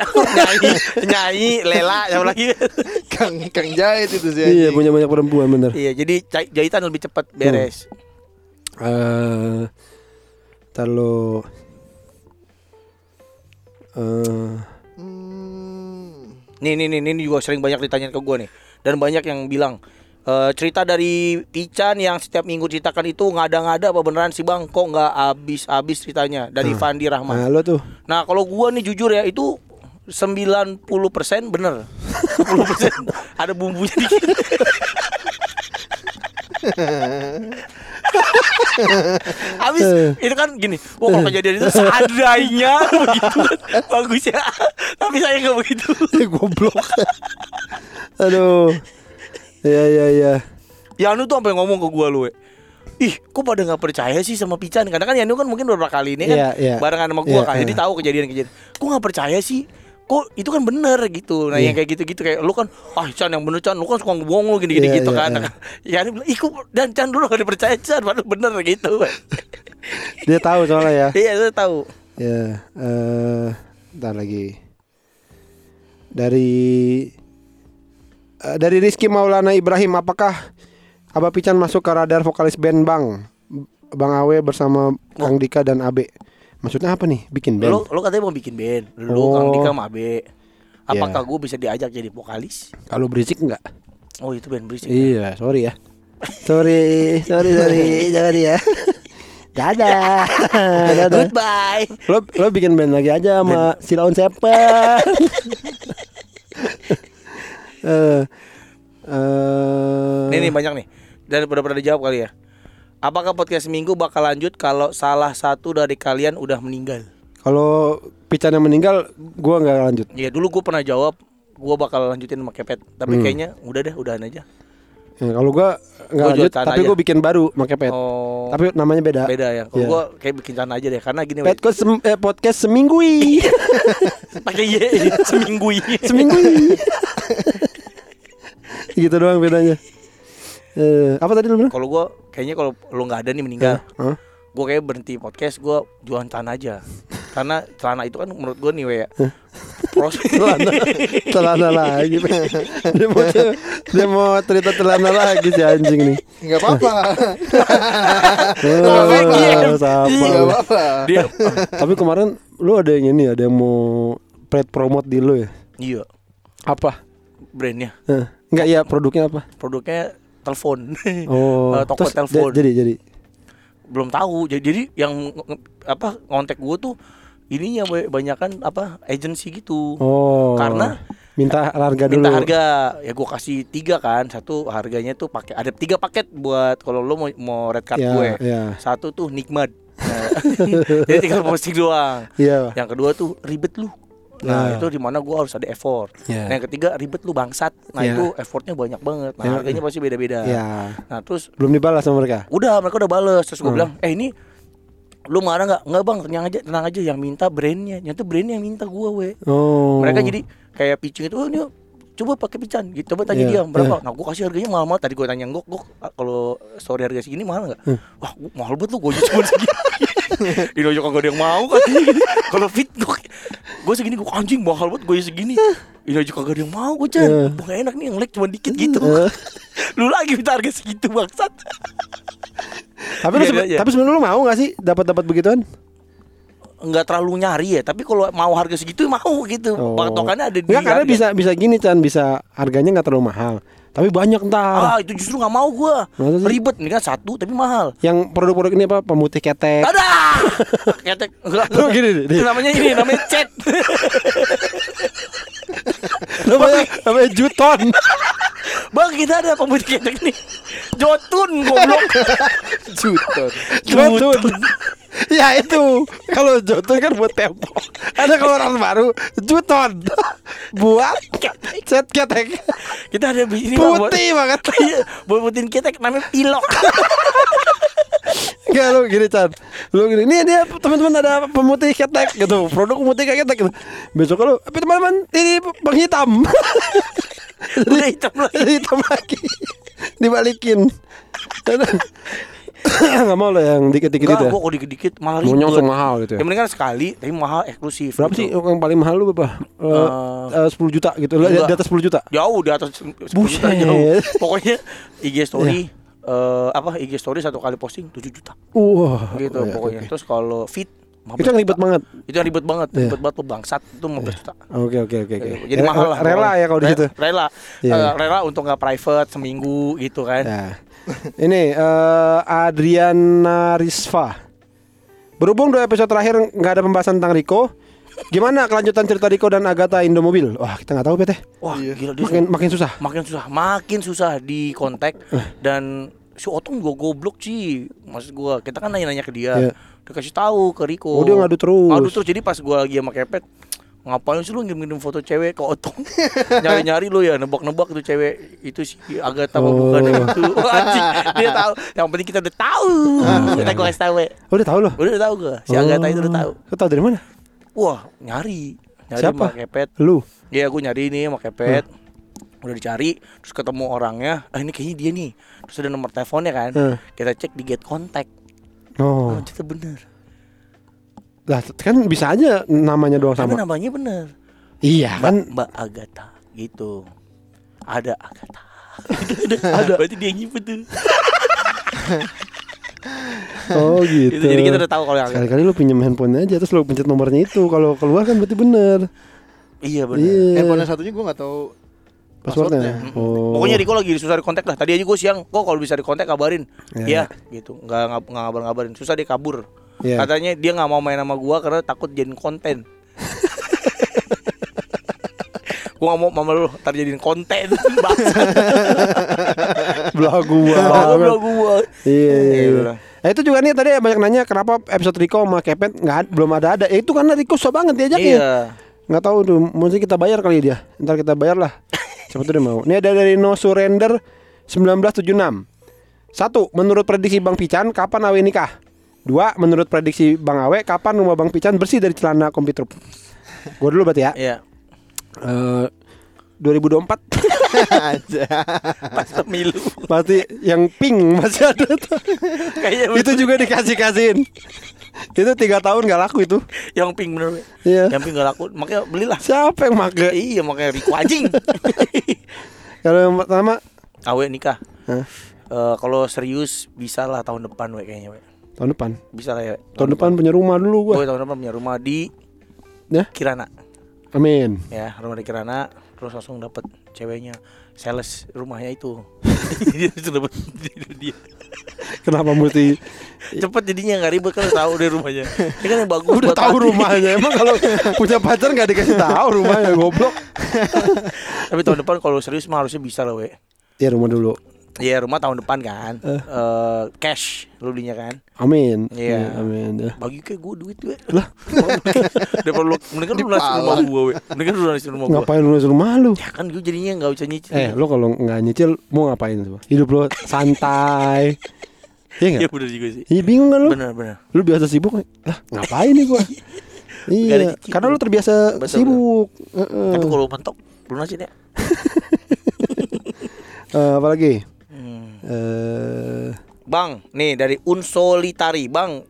Speaker 2: nyanyi, nyanyi, lela, yang lagi.
Speaker 3: Kang Kang Jahit itu sih.
Speaker 1: iya punya banyak perempuan bener
Speaker 2: iya, jadi jahitan lebih cepat beres.
Speaker 1: eh terlalu eh
Speaker 3: Hmm.
Speaker 2: Nih, nih, nih, ini juga sering banyak ditanyain ke gue nih. Dan banyak yang bilang eh, cerita dari Pican yang setiap minggu ceritakan itu ngada-ngada apa beneran sih bang? Kok nggak habis-habis ceritanya dari Fandi Rahman?
Speaker 1: nah lo tuh
Speaker 2: Nah kalau gua nih jujur ya itu 90% bener 10% ada bumbunya dikit Habis itu kan gini Wah kalau kejadian itu seadanya begitu kan Bagus ya Tapi saya nggak begitu
Speaker 1: goblok aduh iya iya iya
Speaker 2: Yanu tuh sampai ngomong ke gua lu we. Ih, kok pada nggak percaya sih sama Pican? Karena kan Yanu kan mungkin beberapa kali ini kan
Speaker 1: Iya, iya.
Speaker 2: barengan sama gua
Speaker 1: Iya,
Speaker 2: kan, jadi
Speaker 1: iya.
Speaker 2: tahu kejadian-kejadian. Kok nggak percaya sih? Kok itu kan bener gitu. Nah,
Speaker 1: Iya.
Speaker 2: yang kayak gitu-gitu kayak lu kan, ah Chan yang bener Chan, lu kan suka ngebohong lu gini-gini
Speaker 1: Iya,
Speaker 2: gitu
Speaker 1: iya,
Speaker 2: kan.
Speaker 1: iya.
Speaker 2: Yanu bilang, ih kok dan Chan dulu gak dipercaya Chan, padahal bener gitu.
Speaker 1: dia tahu soalnya ya
Speaker 2: Iya, lu tahu.
Speaker 1: ya eh ntar lagi dari eh, dari Rizky Maulana Ibrahim apakah Abah Pican masuk ke radar vokalis band Bang Bang Awe bersama Kang Dika dan Abe maksudnya apa nih bikin band
Speaker 2: lu katanya mau bikin band. Lu
Speaker 1: Oh.
Speaker 2: Kang Dika sama Abe. Apakah
Speaker 1: Iya.
Speaker 2: gue bisa diajak jadi vokalis?
Speaker 1: kalau berisik enggak
Speaker 2: Oh, itu band berisik. ya?
Speaker 1: iya sorry ya sorry sorry sorry jangan ya dadah dadah
Speaker 2: Goodbye.
Speaker 1: lo lo bikin band lagi aja sama Silaun Sepen eh eh
Speaker 2: Nih nih banyak nih. Dan udah pernah dijawab kali ya. Apakah podcast seminggu bakal lanjut kalau salah satu dari kalian udah meninggal?
Speaker 1: kalau Pican yang meninggal gua nggak lanjut.
Speaker 2: Ya dulu gue pernah jawab gue bakal lanjutin sama Kepet. Tapi
Speaker 1: Hmm.
Speaker 2: kayaknya udah deh udahan aja.
Speaker 1: Ya, kalau gua nggak lanjut tapi gua bikin baru pakai pet
Speaker 2: Oh.
Speaker 1: Tapi namanya beda.
Speaker 2: Beda ya? Kalau
Speaker 1: Iya.
Speaker 2: gue kayak bikin sana aja deh Karena gini
Speaker 1: pet kok sem- eh, podcast seminggu
Speaker 2: pakai ye seminggu ini
Speaker 1: seminggu gitu doang bedanya eh, apa tadi lu bilang?
Speaker 2: Kalau gue kayaknya kalau lu nggak ada nih meninggal.
Speaker 1: Hah?
Speaker 2: Gue kayak berhenti podcast gue jualan tanah aja. Karena celana itu kan menurut gue nih we ya. Proses
Speaker 1: celana. Celana lagi. Dia mau dia mau cerita celana lagi si anjing nih.
Speaker 3: Enggak apa-apa.
Speaker 1: oh,
Speaker 2: Iya.
Speaker 3: apa-apa.
Speaker 2: dia
Speaker 1: tapi kemarin lu ada yang ini ada yang mau paid promote di lu ya?
Speaker 2: Iya.
Speaker 1: Apa?
Speaker 2: Brandnya.
Speaker 1: Eh, enggak ya produknya apa?
Speaker 2: Produknya telepon.
Speaker 1: Oh.
Speaker 2: Eh, toko telepon
Speaker 1: ja- jadi jadi?
Speaker 2: Belum tahu. Jadi jadi yang apa ngontek gue tuh ininya banyak kan apa agency gitu.
Speaker 1: Oh.
Speaker 2: Karena
Speaker 1: minta harga dulu.
Speaker 2: minta harga. Ya gue kasih tiga kan. Satu harganya tuh pakai ada tiga paket buat kalau lo mau mau red card
Speaker 1: ya
Speaker 2: gue.
Speaker 1: ya.
Speaker 2: Satu tuh nikmat. Nah, jadi tinggal posting doang.
Speaker 1: Iya.
Speaker 2: Yang kedua tuh ribet lu nah
Speaker 1: Ya.
Speaker 2: itu di mana gua harus ada effort.
Speaker 1: Ya.
Speaker 2: nah yang ketiga ribet lu bangsat. Nah
Speaker 1: Ya.
Speaker 2: itu effortnya banyak banget. Nah
Speaker 1: Ya.
Speaker 2: harganya pasti beda-beda.
Speaker 1: Ya.
Speaker 2: Nah terus
Speaker 1: belum dibalas sama mereka?
Speaker 2: Udah mereka udah bales. Terus gue
Speaker 1: Hmm.
Speaker 2: bilang eh ini lu marah nggak? Nggak bang. Tenang aja tenang aja. Yang minta brandnya. Nyata brandnya yang minta gua we.
Speaker 1: Oh.
Speaker 2: Mereka jadi kayak pitching itu oh ini coba pakai pican gitu coba tanya
Speaker 1: Iya,
Speaker 2: dia berapa?
Speaker 1: Iya.
Speaker 2: nah gua kasih harganya mahal mahal tadi gua tanya gok gok kalau story harga segini mahal nggak?
Speaker 1: Hmm.
Speaker 2: wah gua mahal banget lu gua cuma segini ini aja kagak ada yang mau gitu. kalau fit gua gua segini gua anjing mahal banget gua segini ini aja kagak ada yang mau
Speaker 1: Iya.
Speaker 2: Chan Wah, nggak enak nih yang like cuma dikit gitu
Speaker 1: Eh.
Speaker 2: lu lagi minta harga segitu bangsat
Speaker 1: tapi lu
Speaker 2: Iya,
Speaker 1: sebe-
Speaker 2: iya, iya.
Speaker 1: tapi sebenarnya lu mau gak sih dapat dapat begituan
Speaker 2: nggak terlalu nyari ya tapi kalau mau harga segitu mau gitu
Speaker 1: Oh.
Speaker 2: patokannya ada di
Speaker 1: Enggak karena
Speaker 2: harga.
Speaker 1: bisa bisa gini Chan bisa harganya nggak terlalu mahal tapi banyak ntar.
Speaker 2: Ah itu justru nggak mau
Speaker 1: sih?
Speaker 2: ribet ini kan satu tapi mahal.
Speaker 1: Yang produk-produk ini apa? Pemutih ketek.
Speaker 2: Ada! Ketek. Enggak
Speaker 1: Lu gini nih, nih.
Speaker 2: Itu namanya ini namanya chat
Speaker 1: namanya namanya juton.
Speaker 2: Bang kita ada pemutih ketek nih jotun goblok.
Speaker 3: Juton.
Speaker 1: jotun ya itu. Kalau jotun kan buat tempo ada keluaran baru juton. Buat set ketek.
Speaker 2: Kita ada ini Bang, buat
Speaker 1: putih banget.
Speaker 2: Iya, buat putin ketek namanya pilok.
Speaker 1: Enggak lu gini Chan. Lu gini Nih dia teman-teman ada pemutih ketek. Gitu. Produk pemutih ketek gitu. Besok lu Tapi teman-teman Ini penghitam.
Speaker 2: Udah hitam lagi.
Speaker 1: Hitam lagi. Dibalikin Gak mau lah yang dikit-dikit itu
Speaker 2: Enggak,
Speaker 1: ya
Speaker 2: gua kalau dikit-dikit malah
Speaker 1: Maunya
Speaker 2: ribet.
Speaker 1: langsung mahal gitu ya
Speaker 2: Yang penting kan sekali, tapi mahal eksklusif.
Speaker 1: Berapa
Speaker 2: gitu.
Speaker 1: sih yang paling mahal lu berapa? Eh, eh, 10 juta gitu
Speaker 2: enggak.
Speaker 1: Di atas 10 juta
Speaker 2: Jauh di atas 10 juta jauh. Pokoknya IG story eh, apa IG story satu kali posting 7 juta
Speaker 1: Wah
Speaker 2: gitu
Speaker 1: iya,
Speaker 2: pokoknya.
Speaker 1: oke.
Speaker 2: Terus kalau fit 15
Speaker 1: Itu yang ribet banget
Speaker 2: Itu yang ribet banget,
Speaker 1: Iya.
Speaker 2: ribet banget tuh bangsat itu 15 juta.
Speaker 1: Oke oke oke oke.
Speaker 2: Jadi mahal lah.
Speaker 1: Rela ya kalau di situ
Speaker 2: Rela.
Speaker 1: Iya.
Speaker 2: Eh, rela untuk nggak private seminggu gitu kan.
Speaker 1: Ya. Ini eh, Adriana Risva. Berhubung dua episode terakhir nggak ada pembahasan tentang Riko, gimana kelanjutan cerita Riko dan Agatha Indomobil? Wah kita nggak tahu PT.
Speaker 2: Wah,
Speaker 3: Iya.
Speaker 2: gila dia
Speaker 1: Makin makin susah.
Speaker 2: makin susah, makin susah di kontak
Speaker 1: Eh.
Speaker 2: dan si Otong juga goblok sih. Maksud gua, kita kan nanya-nanya ke dia. Dia kasih tahu ke Riko.
Speaker 1: Oh, dia ngadu terus.
Speaker 2: Ngadu terus. Jadi pas gua lagi sama Kepet, ngapain sih lu ngirim-ngirim foto cewek ke Otong? Nyari-nyari lu ya, nebak-nebak tuh cewek itu si Agatha
Speaker 1: Oh.
Speaker 2: bukan itu. Anjing, dia tahu. Yang penting kita udah tahu. kita gua kasih tahu. we.
Speaker 1: Oh, udah tahu loh.
Speaker 2: Udah, tahu gua. Si Agatha itu udah tahu.
Speaker 1: Lu tahu dari mana?
Speaker 2: Wah, nyari. Nyari
Speaker 1: Siapa?
Speaker 2: Kepet.
Speaker 1: Lu.
Speaker 2: Iya gue nyari nih sama Kepet Udah dicari Terus ketemu orangnya Ah ini kayaknya dia nih Terus ada nomor teleponnya kan
Speaker 1: Hmm.
Speaker 2: Kita cek di get contact
Speaker 1: Oh.
Speaker 2: Oh ternyata bener
Speaker 1: Lah kan bisa aja namanya doang
Speaker 2: Tapi
Speaker 1: sama.
Speaker 2: namanya bener
Speaker 1: Iya
Speaker 2: Mbak,
Speaker 1: kan.
Speaker 2: Mbak Agatha Gitu Ada Agatha Ada Berarti dia nyimpen tuh
Speaker 1: Oh gitu.
Speaker 2: Gitu, Jadi kita udah tahu kalau yang
Speaker 1: Sekali-kali lu pinjam handphone aja terus lu pencet nomornya itu. Kalau keluar kan berarti bener.
Speaker 2: Iya bener
Speaker 1: Iya.
Speaker 3: Handphone satunya gue nggak tahu
Speaker 1: Passwordnya.
Speaker 3: passwordnya.
Speaker 1: Oh.
Speaker 2: Pokoknya Riko lagi susah di kontak lah. Tadi aja gue siang, kok kalau bisa di kontak kabarin.
Speaker 1: Iya.
Speaker 2: Iya, gitu. Nggak nggak ngabar-ngabarin. Susah dia kabur.
Speaker 1: Iya.
Speaker 2: Katanya dia nggak mau main sama gua karena takut jadiin konten. gua nggak mau mama lu ntar jadiin konten. Bangsa.
Speaker 1: Belagu
Speaker 2: Bawa
Speaker 1: banget.
Speaker 2: gua.
Speaker 1: Iya, iya,
Speaker 2: Iya,
Speaker 1: iya. Nah, itu juga nih tadi banyak nanya kenapa episode Riko sama Kepet nggak belum ada ada. Ya, itu karena Riko susah banget diajaknya.
Speaker 2: Iya.
Speaker 1: Nggak tahu tuh, mungkin kita bayar kali dia. Ntar kita bayar lah. Siapa tuh dia mau. Ini ada dari No Surrender 1976. Satu, menurut prediksi Bang Pican, kapan Awe nikah? Dua, menurut prediksi Bang Awe, kapan rumah Bang Pican bersih dari celana komputer? Gue dulu berarti ya.
Speaker 2: Iya.
Speaker 1: Eh, 2024
Speaker 3: Aja.
Speaker 2: Pas pemilu.
Speaker 1: pasti yang pink masih ada tuh.
Speaker 2: Kayaknya
Speaker 1: itu juga dikasih kasihin Itu tiga tahun gak laku itu.
Speaker 2: Yang pink bener.
Speaker 1: Iya.
Speaker 2: Yang pink gak laku, makanya belilah.
Speaker 1: Siapa yang make?
Speaker 2: Iya, makanya Riko anjing.
Speaker 1: Kalau yang pertama,
Speaker 2: Awe nikah.
Speaker 1: Hah?
Speaker 2: Eh, kalau serius bisa lah tahun depan we kayaknya we.
Speaker 1: Tahun depan.
Speaker 2: Bisa lah ya.
Speaker 1: Tahun depan punya rumah dulu
Speaker 2: Gue
Speaker 1: gua.
Speaker 2: tahun depan punya rumah di
Speaker 1: Ya?
Speaker 2: Kirana.
Speaker 1: Amin.
Speaker 2: Ya, rumah di Kirana terus langsung dapet ceweknya sales rumahnya itu. Itu dapet dia.
Speaker 1: Kenapa mesti
Speaker 2: Cepet jadinya nggak ribet kan tahu deh rumahnya. Ini kan yang bagus
Speaker 1: udah tahu
Speaker 2: hati.
Speaker 1: rumahnya? Emang kalau punya pacar nggak dikasih tahu rumahnya goblok.
Speaker 2: Tapi tahun depan kalau serius mah harusnya bisa lah we.
Speaker 1: Ya rumah dulu.
Speaker 2: Iya rumah tahun depan kan. Eh, cash lu belinya kan.
Speaker 1: Amin.
Speaker 2: Iya.
Speaker 1: Ya, amin. Ya.
Speaker 2: Bagi kayak gue duit we. Lah. Daripada lu mendingan lu nasi rumah gua we. Mendingan lu nasi rumah gua.
Speaker 1: Ngapain lu rumah lu?
Speaker 2: Ya kan gue jadinya nggak bisa nyicil.
Speaker 1: Eh, lu kalau nggak nyicil mau ngapain coba? Hidup lu santai. Iya
Speaker 2: Iya
Speaker 1: enggak?
Speaker 2: bener juga sih.
Speaker 1: Iya bingung kan lu?
Speaker 2: Bener bener.
Speaker 1: Lu biasa sibuk. Lah, ngapain nih
Speaker 2: ada
Speaker 1: iya, karena lu terbiasa
Speaker 2: Betul,
Speaker 1: sibuk. Heeh.
Speaker 2: Tapi kalau mentok lunasin ya.
Speaker 1: Eh, apa lagi?
Speaker 2: Hmm.
Speaker 1: Eh,
Speaker 2: Bang, nih dari Unsolitari, Bang.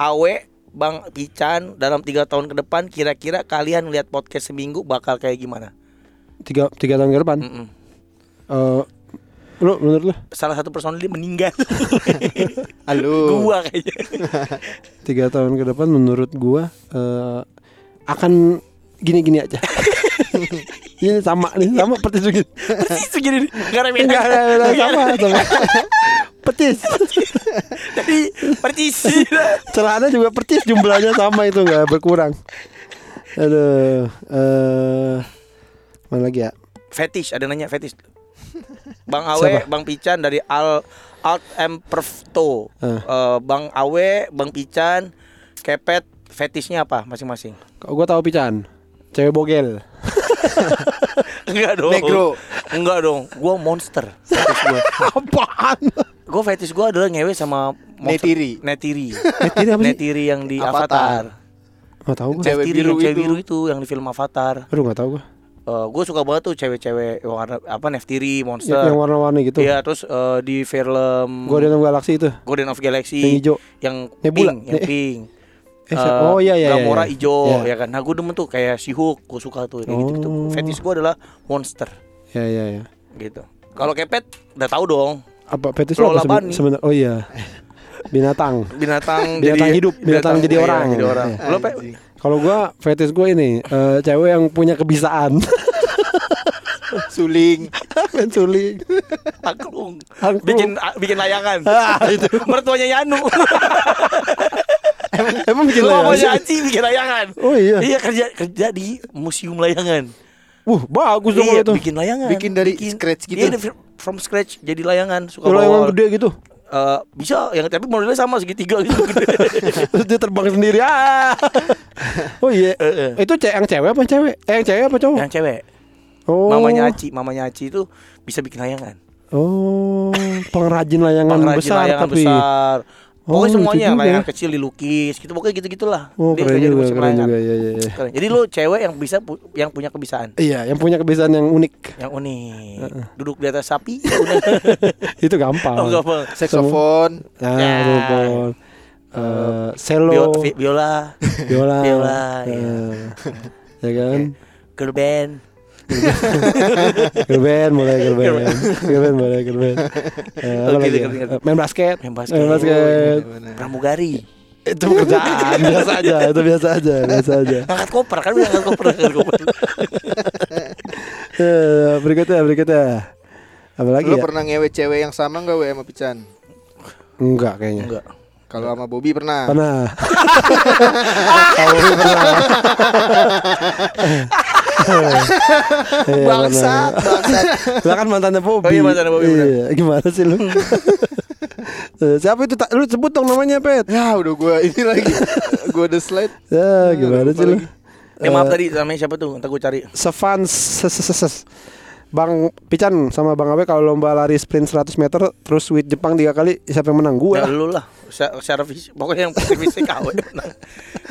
Speaker 2: Awe, Bang Pican dalam tiga tahun ke depan kira-kira kalian lihat podcast seminggu bakal kayak gimana?
Speaker 1: tiga tiga tahun ke depan.
Speaker 2: Mm-mm.
Speaker 1: Eh, lu menurut lu?
Speaker 2: Salah satu personil dia meninggal.
Speaker 3: Halo.
Speaker 2: Gua kayaknya.
Speaker 1: Tiga tahun ke depan menurut gua eh, akan gini-gini aja. Ini sama nih, sama petis begini.
Speaker 2: Persis segini nih. Enggak ada beda.
Speaker 1: Sama sama. Petis.
Speaker 2: Jadi persis.
Speaker 1: Celana juga percis jumlahnya sama itu nggak berkurang. Aduh, eh mana lagi ya?
Speaker 2: fetish, ada nanya fetish. Bang Awe,
Speaker 1: Siapa?
Speaker 2: Bang Pican dari Al Alt Imperfecto.
Speaker 1: Eh.
Speaker 2: Eh, Bang Awe, Bang Pican, kepet fetishnya apa masing-masing?
Speaker 1: Kok gua tahu pican. Cewek bogel.
Speaker 2: Enggak dong.
Speaker 3: Negro.
Speaker 2: Enggak dong. Gua monster. Fetish gua.
Speaker 1: Apaan?
Speaker 2: Gua fetish gua adalah ngewe sama monster-
Speaker 3: Netiri.
Speaker 2: Netiri.
Speaker 1: Netiri apa sih?
Speaker 2: Netiri yang di
Speaker 3: Avatar.
Speaker 2: Avatar.
Speaker 1: Nggak tahu gua.
Speaker 3: Cewek biru
Speaker 2: cewek
Speaker 3: itu.
Speaker 2: biru itu yang di film Avatar.
Speaker 1: Aduh nggak tahu gua.
Speaker 2: Eh, gue suka banget tuh cewek-cewek warna apa Neftiri, Monster.
Speaker 1: yang warna-warni gitu.
Speaker 2: Iya, terus eh, di film
Speaker 1: Guardian of Galaxy itu.
Speaker 2: Golden of Galaxy
Speaker 1: Yang hijau.
Speaker 2: yang
Speaker 1: Nebula.
Speaker 2: pink, yang
Speaker 1: Eh,
Speaker 2: pink.
Speaker 1: Eh,
Speaker 2: Eh,
Speaker 1: oh iya iya. iya,
Speaker 2: Gamora
Speaker 1: iya.
Speaker 2: hijau
Speaker 1: Iya.
Speaker 2: ya kan. Nah, gue demen tuh kayak si Hulk, gue suka tuh kayak gitu gitu.
Speaker 1: Oh.
Speaker 2: Fetish gue adalah monster
Speaker 1: Iya iya iya.
Speaker 2: gitu. Kalau kepet udah tahu dong,
Speaker 1: Apa fetish lu
Speaker 2: Lola
Speaker 1: apa sebenarnya? Oh iya. Binatang.
Speaker 2: binatang
Speaker 1: Binatang
Speaker 2: jadi
Speaker 1: hidup, binatang jadi
Speaker 2: iya,
Speaker 1: orang.
Speaker 2: jadi orang.
Speaker 1: Iya.
Speaker 2: Lo pe
Speaker 1: Kalau gua fetish gua ini eh, cewek yang punya kebisaan.
Speaker 3: Suling.
Speaker 1: Main suling.
Speaker 2: angklung. Bikin bikin layangan.
Speaker 1: Ah, itu.
Speaker 2: Mertuanya Yanu.
Speaker 1: Emang bikin
Speaker 2: Lo mau
Speaker 1: layangan?
Speaker 2: Aci bikin layangan.
Speaker 1: Oh iya.
Speaker 2: Iya kerja kerja di museum layangan.
Speaker 1: Wuh, bagus dong
Speaker 2: Iya,
Speaker 1: itu.
Speaker 2: bikin layangan.
Speaker 3: Bikin dari scratch gitu?
Speaker 2: Iya, dari- from scratch jadi layangan. Suka bawa.
Speaker 1: gede gitu.
Speaker 2: Eh, bisa yang tapi modelnya sama segitiga gitu.
Speaker 1: Terus dia terbang sendiri. Ah. Oh iya.
Speaker 2: Eh, eh.
Speaker 1: Itu ce yang cewek apa cewek? Eh yang cewek apa cowok?
Speaker 2: yang cewek.
Speaker 1: Oh.
Speaker 2: Mamanya Aci, mamanya Aci itu bisa bikin layangan.
Speaker 1: Oh, pengrajin layangan
Speaker 2: Pengrajin
Speaker 1: besar
Speaker 2: layangan
Speaker 1: tapi.
Speaker 2: besar.
Speaker 1: Oh,
Speaker 2: Pokoknya
Speaker 1: lucu
Speaker 2: semuanya layangan
Speaker 1: ya.
Speaker 2: kecil dilukis gitu pokoknya gitu-gitulah.
Speaker 1: Oh,
Speaker 2: Dia
Speaker 1: keren
Speaker 2: di
Speaker 1: juga, keren
Speaker 2: layangan.
Speaker 1: juga. Iya, iya, iya.
Speaker 2: Keren. Jadi lu cewek yang bisa pu- yang punya kebisaan
Speaker 1: Iya, yang punya kebiasaan yang unik.
Speaker 2: yang unik. Duduk di atas sapi.
Speaker 1: Itu gampang.
Speaker 2: oh, gampang.
Speaker 3: Saxophone.
Speaker 1: Nah,
Speaker 2: Ya.
Speaker 1: telepon. Eh, selo,
Speaker 2: Bio- vi- biola,
Speaker 1: biola,
Speaker 2: biola,
Speaker 1: eh, ya kan?
Speaker 2: girl band.
Speaker 1: Band, girl band boleh, girl band. Eh, apa lagi Main basket,
Speaker 2: Main basket.
Speaker 1: main basket.
Speaker 3: Bener-bener.
Speaker 2: Pramugari.
Speaker 1: Itu pekerjaan biasa aja, itu biasa aja, biasa aja.
Speaker 2: Angkat koper kan angkat koper, angkat koper.
Speaker 1: Eh, berikutnya, berikutnya. Apa lagi
Speaker 3: Lu
Speaker 1: ya?
Speaker 3: pernah ngewe cewek yang sama enggak we sama Pican?
Speaker 1: Enggak kayaknya.
Speaker 2: Enggak.
Speaker 3: Kalau sama Bobby pernah.
Speaker 1: Pernah. Kalau Bobby pernah. Iya,
Speaker 3: Bangsat,
Speaker 1: pernah.
Speaker 3: bangsat.
Speaker 1: Lah kan mantannya Bobby.
Speaker 2: Oh iya, mantannya Bobby.
Speaker 1: Iya, gimana sih lu? Eh, Siapa itu? Lu sebut dong namanya, Pet.
Speaker 3: Ya udah gua ini lagi. gua udah slide.
Speaker 1: Ya, gimana sih lu?
Speaker 2: Eh maaf tadi namanya siapa tuh? Entar gue cari.
Speaker 1: Sevan Bang Pican sama Bang Abe kalau lomba lari sprint 100 meter terus sweet Jepang tiga kali siapa yang menang? Gua.
Speaker 2: Ya lu lah. Secara, fisik, pokoknya yang fisik awe.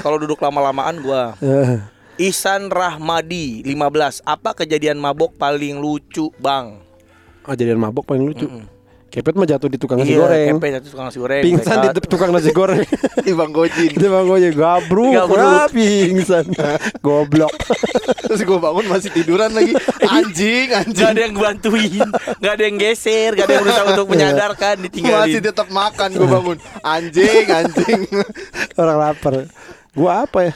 Speaker 2: Kalau duduk lama-lamaan gua.
Speaker 1: Eh,
Speaker 2: Ihsan Rahmadi 15. Apa kejadian mabok paling lucu, Bang?
Speaker 1: Oh, jadian mabok paling lucu.
Speaker 2: Mm-mm.
Speaker 1: Kepet mah jatuh di tukang nasi
Speaker 2: Iya,
Speaker 1: goreng.
Speaker 2: kepet jatuh tukang nasi goreng.
Speaker 1: Pingsan di tukang nasi goreng.
Speaker 3: Di Bang Gojin.
Speaker 1: Itu bang gue gabruk,
Speaker 2: Gabruk.
Speaker 1: pingsan. Goblok.
Speaker 3: Terus gue bangun masih tiduran lagi. Anjing,
Speaker 2: Gak
Speaker 3: anjing.
Speaker 2: ada yang bantuin, gak ada yang geser, gak ada yang berusaha untuk menyadarkan, ditinggalin.
Speaker 3: Masih tetap makan gue bangun. Anjing, anjing.
Speaker 1: Orang lapar. Gua apa ya?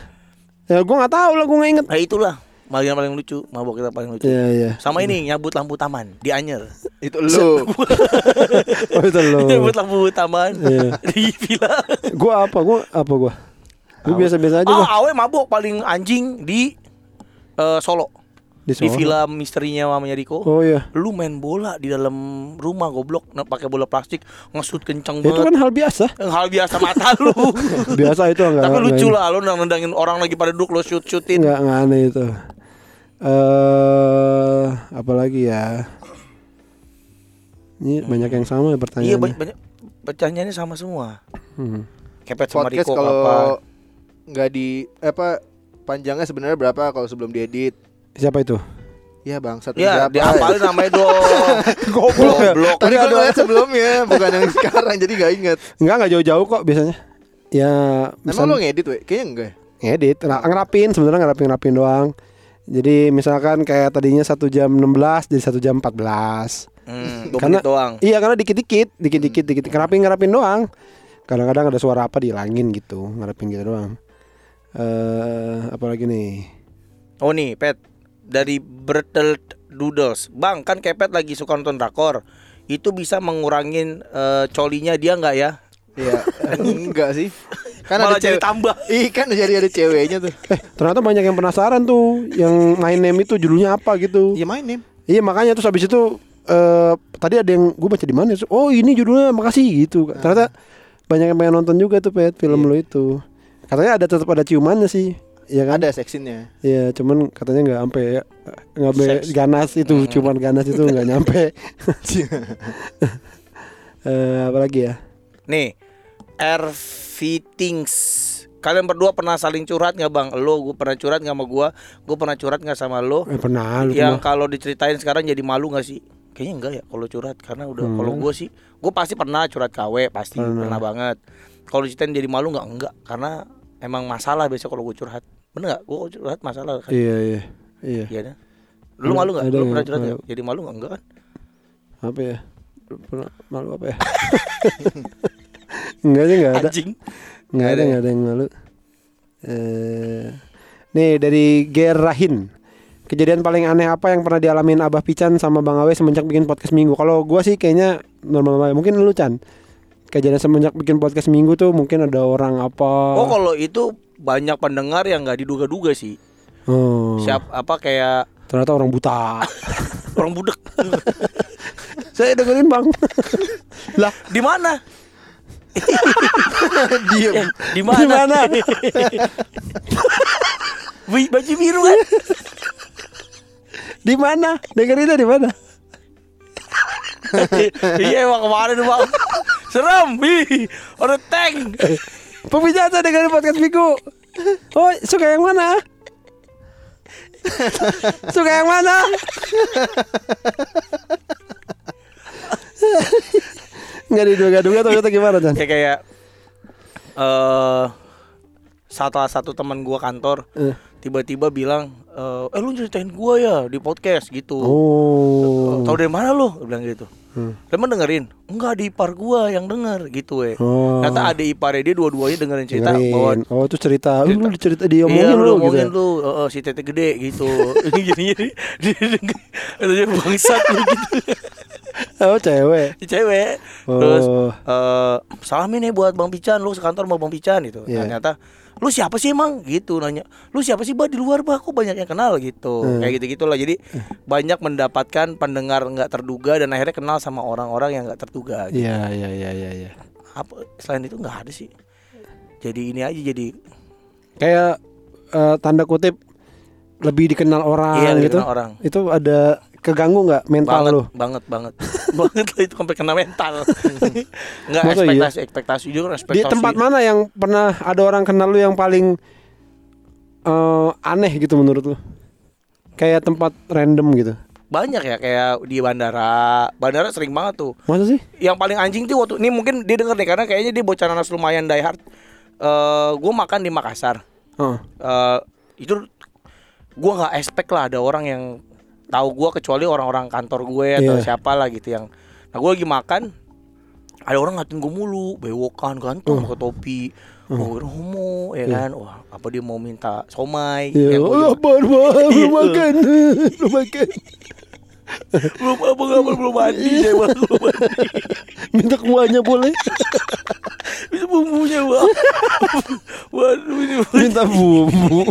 Speaker 1: Ya gua nggak tahu lah, gua nggak inget.
Speaker 2: Nah itulah bagian paling lucu, mabok kita paling lucu.
Speaker 1: Iya iya.
Speaker 2: Sama ini nyabut lampu taman di Anyer.
Speaker 3: Itu lu.
Speaker 1: Oh itu lo.
Speaker 2: nyabut lampu taman
Speaker 1: Iya.
Speaker 2: di villa.
Speaker 1: Gua apa? Gua apa gua? Gua biasa-biasa aja
Speaker 2: Ah,
Speaker 1: gua.
Speaker 2: awe mabok paling anjing di eh, Solo.
Speaker 1: Di
Speaker 2: Di villa misterinya mamanya Riko.
Speaker 1: Oh iya.
Speaker 2: Lu main bola di dalam rumah goblok, nah, pakai bola plastik, ngesut kenceng
Speaker 1: Itu
Speaker 2: banget.
Speaker 1: kan hal biasa.
Speaker 2: Hal biasa mata lu.
Speaker 1: Biasa itu enggak.
Speaker 2: Tapi lucu lah lu nendangin orang lagi pada duduk lu shoot-shootin.
Speaker 1: Enggak enggak aneh itu. Eh, apalagi ya? Ini banyak yang sama
Speaker 2: Iya
Speaker 1: pertanyaannya.
Speaker 2: banyak, banyak pertanyaannya sama semua.
Speaker 1: Hmm.
Speaker 2: Kepet sama
Speaker 3: Podcast
Speaker 2: Riko
Speaker 3: kalau
Speaker 2: apa?
Speaker 3: nggak di apa panjangnya sebenarnya berapa kalau sebelum diedit?
Speaker 1: Siapa itu?
Speaker 3: Ya bang, satu
Speaker 2: Ya,
Speaker 3: berapa?
Speaker 2: diapalin namanya dong.
Speaker 1: Goblok ya.
Speaker 2: Goblok.
Speaker 3: Tadi gue
Speaker 1: ada-
Speaker 3: ngeliat sebelumnya, bukan yang sekarang, jadi gak inget.
Speaker 1: Enggak enggak jauh-jauh kok biasanya. Ya,
Speaker 3: Emang lo ngedit, we? Kayaknya enggak. ya?
Speaker 1: ngedit, Ra- ngerapin sebenarnya ngerapin ngerapin doang. Jadi misalkan kayak tadinya satu jam 16 jadi satu jam 14.
Speaker 2: Hmm,
Speaker 1: Karena-
Speaker 2: doang.
Speaker 1: Iya karena dikit-dikit, dikit-dikit, dikit ngerapin ngerapin doang. Kadang-kadang ada suara apa dihilangin gitu, ngerapin gitu doang. Eh, apalagi nih?
Speaker 2: Oh nih, Pet dari Bertel Doodles. Bang, kan Kepet lagi suka nonton drakor. Itu bisa mengurangin eh, colinya dia nggak ya?
Speaker 3: Iya, enggak sih. Kan
Speaker 2: Malah
Speaker 3: ada
Speaker 2: jadi
Speaker 3: cewek.
Speaker 2: tambah.
Speaker 3: Ih, kan jadi ada ceweknya tuh.
Speaker 1: Eh, ternyata banyak yang penasaran tuh, yang main name itu judulnya apa gitu.
Speaker 3: Ya main nih.
Speaker 1: Iya makanya terus habis itu eh tadi ada yang gue baca di mana? Oh ini judulnya makasih gitu. Ternyata banyak yang pengen nonton juga tuh pet film lo itu. Katanya ada tetap ada ciumannya sih. Iya kan?
Speaker 3: Ada seksinnya.
Speaker 1: Iya, cuman katanya nggak sampai ya. Nggak sampai ganas itu, cuman ganas itu nggak nyampe. Eh apa lagi ya?
Speaker 2: Nih, RV Things. Kalian berdua pernah saling curhat nggak bang? Lo, gue pernah curhat nggak sama gue? Gue pernah curhat nggak sama lo?
Speaker 1: Eh, pernah lu
Speaker 2: Yang kalau diceritain sekarang jadi malu nggak sih? Kayaknya enggak ya kalau curhat karena udah
Speaker 1: Hmm.
Speaker 2: kalau gue sih gue pasti pernah curhat KW pasti
Speaker 1: Pernah.
Speaker 2: pernah, banget. Kalau diceritain jadi malu nggak enggak karena emang masalah biasa kalau gue curhat. Bener nggak? Gue curhat masalah kan?
Speaker 1: Iya iya iya.
Speaker 2: Iya kan? Lu malu nggak? Lu pernah curhat nggak? Jadi malu nggak? Enggak kan?
Speaker 1: Apa ya? Pernah malu apa ya? Enggak sih enggak ada.
Speaker 2: Anjing.
Speaker 1: Nggak ada,
Speaker 2: Nggak ada
Speaker 1: ada yang malu. Eh, nih dari Gerahin. Kejadian paling aneh apa yang pernah dialamin Abah Pican sama Bang Awe semenjak bikin podcast minggu? Kalau gua sih kayaknya normal-normal. Mungkin lu Chan. Kejadian semenjak bikin podcast minggu tuh mungkin ada orang apa?
Speaker 2: Oh kalau itu banyak pendengar yang nggak diduga-duga sih.
Speaker 1: Oh,
Speaker 2: Siap apa kayak
Speaker 1: Ternyata orang buta.
Speaker 2: orang budek.
Speaker 1: Saya dengerin bang. lah
Speaker 2: Di mana?
Speaker 3: Diem.
Speaker 2: Eh, Di
Speaker 1: di
Speaker 2: mana? baju biru kan?
Speaker 1: Di mana? Dengerinnya di mana?
Speaker 2: iya emang kemarin bang Serem Ih, Ada tank
Speaker 1: Pembicara dengerin podcast minggu. Oh suka yang mana? suka yang mana? Nggak diduga-duga ternyata gimana Chan?
Speaker 2: Ya kayak eh Salah satu teman gua kantor
Speaker 1: Eh.
Speaker 2: Tiba-tiba bilang eh, eh lu ceritain gua ya di podcast gitu
Speaker 1: Oh.
Speaker 2: Tahu dari mana lu? Dia bilang gitu
Speaker 1: Hmm.
Speaker 2: Temen dengerin? Enggak di ipar gua yang denger gitu we
Speaker 1: Oh.
Speaker 2: Ternyata ada iparnya dia dua-duanya dengerin cerita bahwa
Speaker 1: Dengerin. Oh itu cerita. Lu lu cerita dia
Speaker 2: Iya lu
Speaker 1: lu gitu. ya?
Speaker 2: lu eh, eh, si tete gede gitu gini Dia denger Katanya bangsat lu gitu
Speaker 1: Oh cewek.
Speaker 2: Cewek
Speaker 1: Oh.
Speaker 2: Terus eh salamin nih buat Bang Pican Lu sekantor sama Bang Pican gitu
Speaker 1: Iya.
Speaker 2: Ternyata Lu siapa sih emang? Gitu nanya Lu siapa sih bah di luar bah Kok banyak yang kenal gitu
Speaker 1: Hmm.
Speaker 2: Kayak gitu-gitulah Jadi banyak mendapatkan pendengar nggak terduga Dan akhirnya kenal sama orang-orang yang nggak terduga gitu.
Speaker 1: Iya iya iya iya. iya.
Speaker 2: Apa Selain itu nggak ada sih Jadi ini aja jadi
Speaker 1: Kayak eh, tanda kutip lebih dikenal orang
Speaker 2: Iya
Speaker 1: gitu.
Speaker 2: dikenal orang
Speaker 1: Itu ada keganggu nggak mental
Speaker 2: banget,
Speaker 1: lu?
Speaker 2: banget banget banget lah itu sampai kena mental nggak
Speaker 1: Masa iya?
Speaker 2: ekspektasi ekspektasi juga ekspektasi
Speaker 1: Di tempat mana yang pernah ada orang kenal lu yang paling eh, aneh gitu menurut lu? Kayak tempat random gitu.
Speaker 2: banyak ya kayak di bandara. Bandara sering banget tuh.
Speaker 1: Masa sih?
Speaker 2: Yang paling anjing tuh waktu ini mungkin dia denger nih karena kayaknya dia bocah nanas lumayan die hard. Eh, gue makan di Makassar.
Speaker 1: Oh.
Speaker 2: Eh, itu gue nggak expect lah ada orang yang tahu gue kecuali orang-orang kantor gue atau
Speaker 1: Iya.
Speaker 2: siapa lah gitu yang. Nah gue lagi makan, ada orang ngatain gue mulu, bewokan ganteng pakai topi. Oh, ini homo ya kan. Wah, apa dia mau minta somai? Yang gua
Speaker 1: Oh, apa apa
Speaker 2: Iya.
Speaker 1: makan. Belum makan.
Speaker 2: belum apa belum mandi saya belum mandi
Speaker 1: Minta kuahnya boleh.
Speaker 2: itu bumbunya bang. Waduh ini
Speaker 1: Minta bumbu.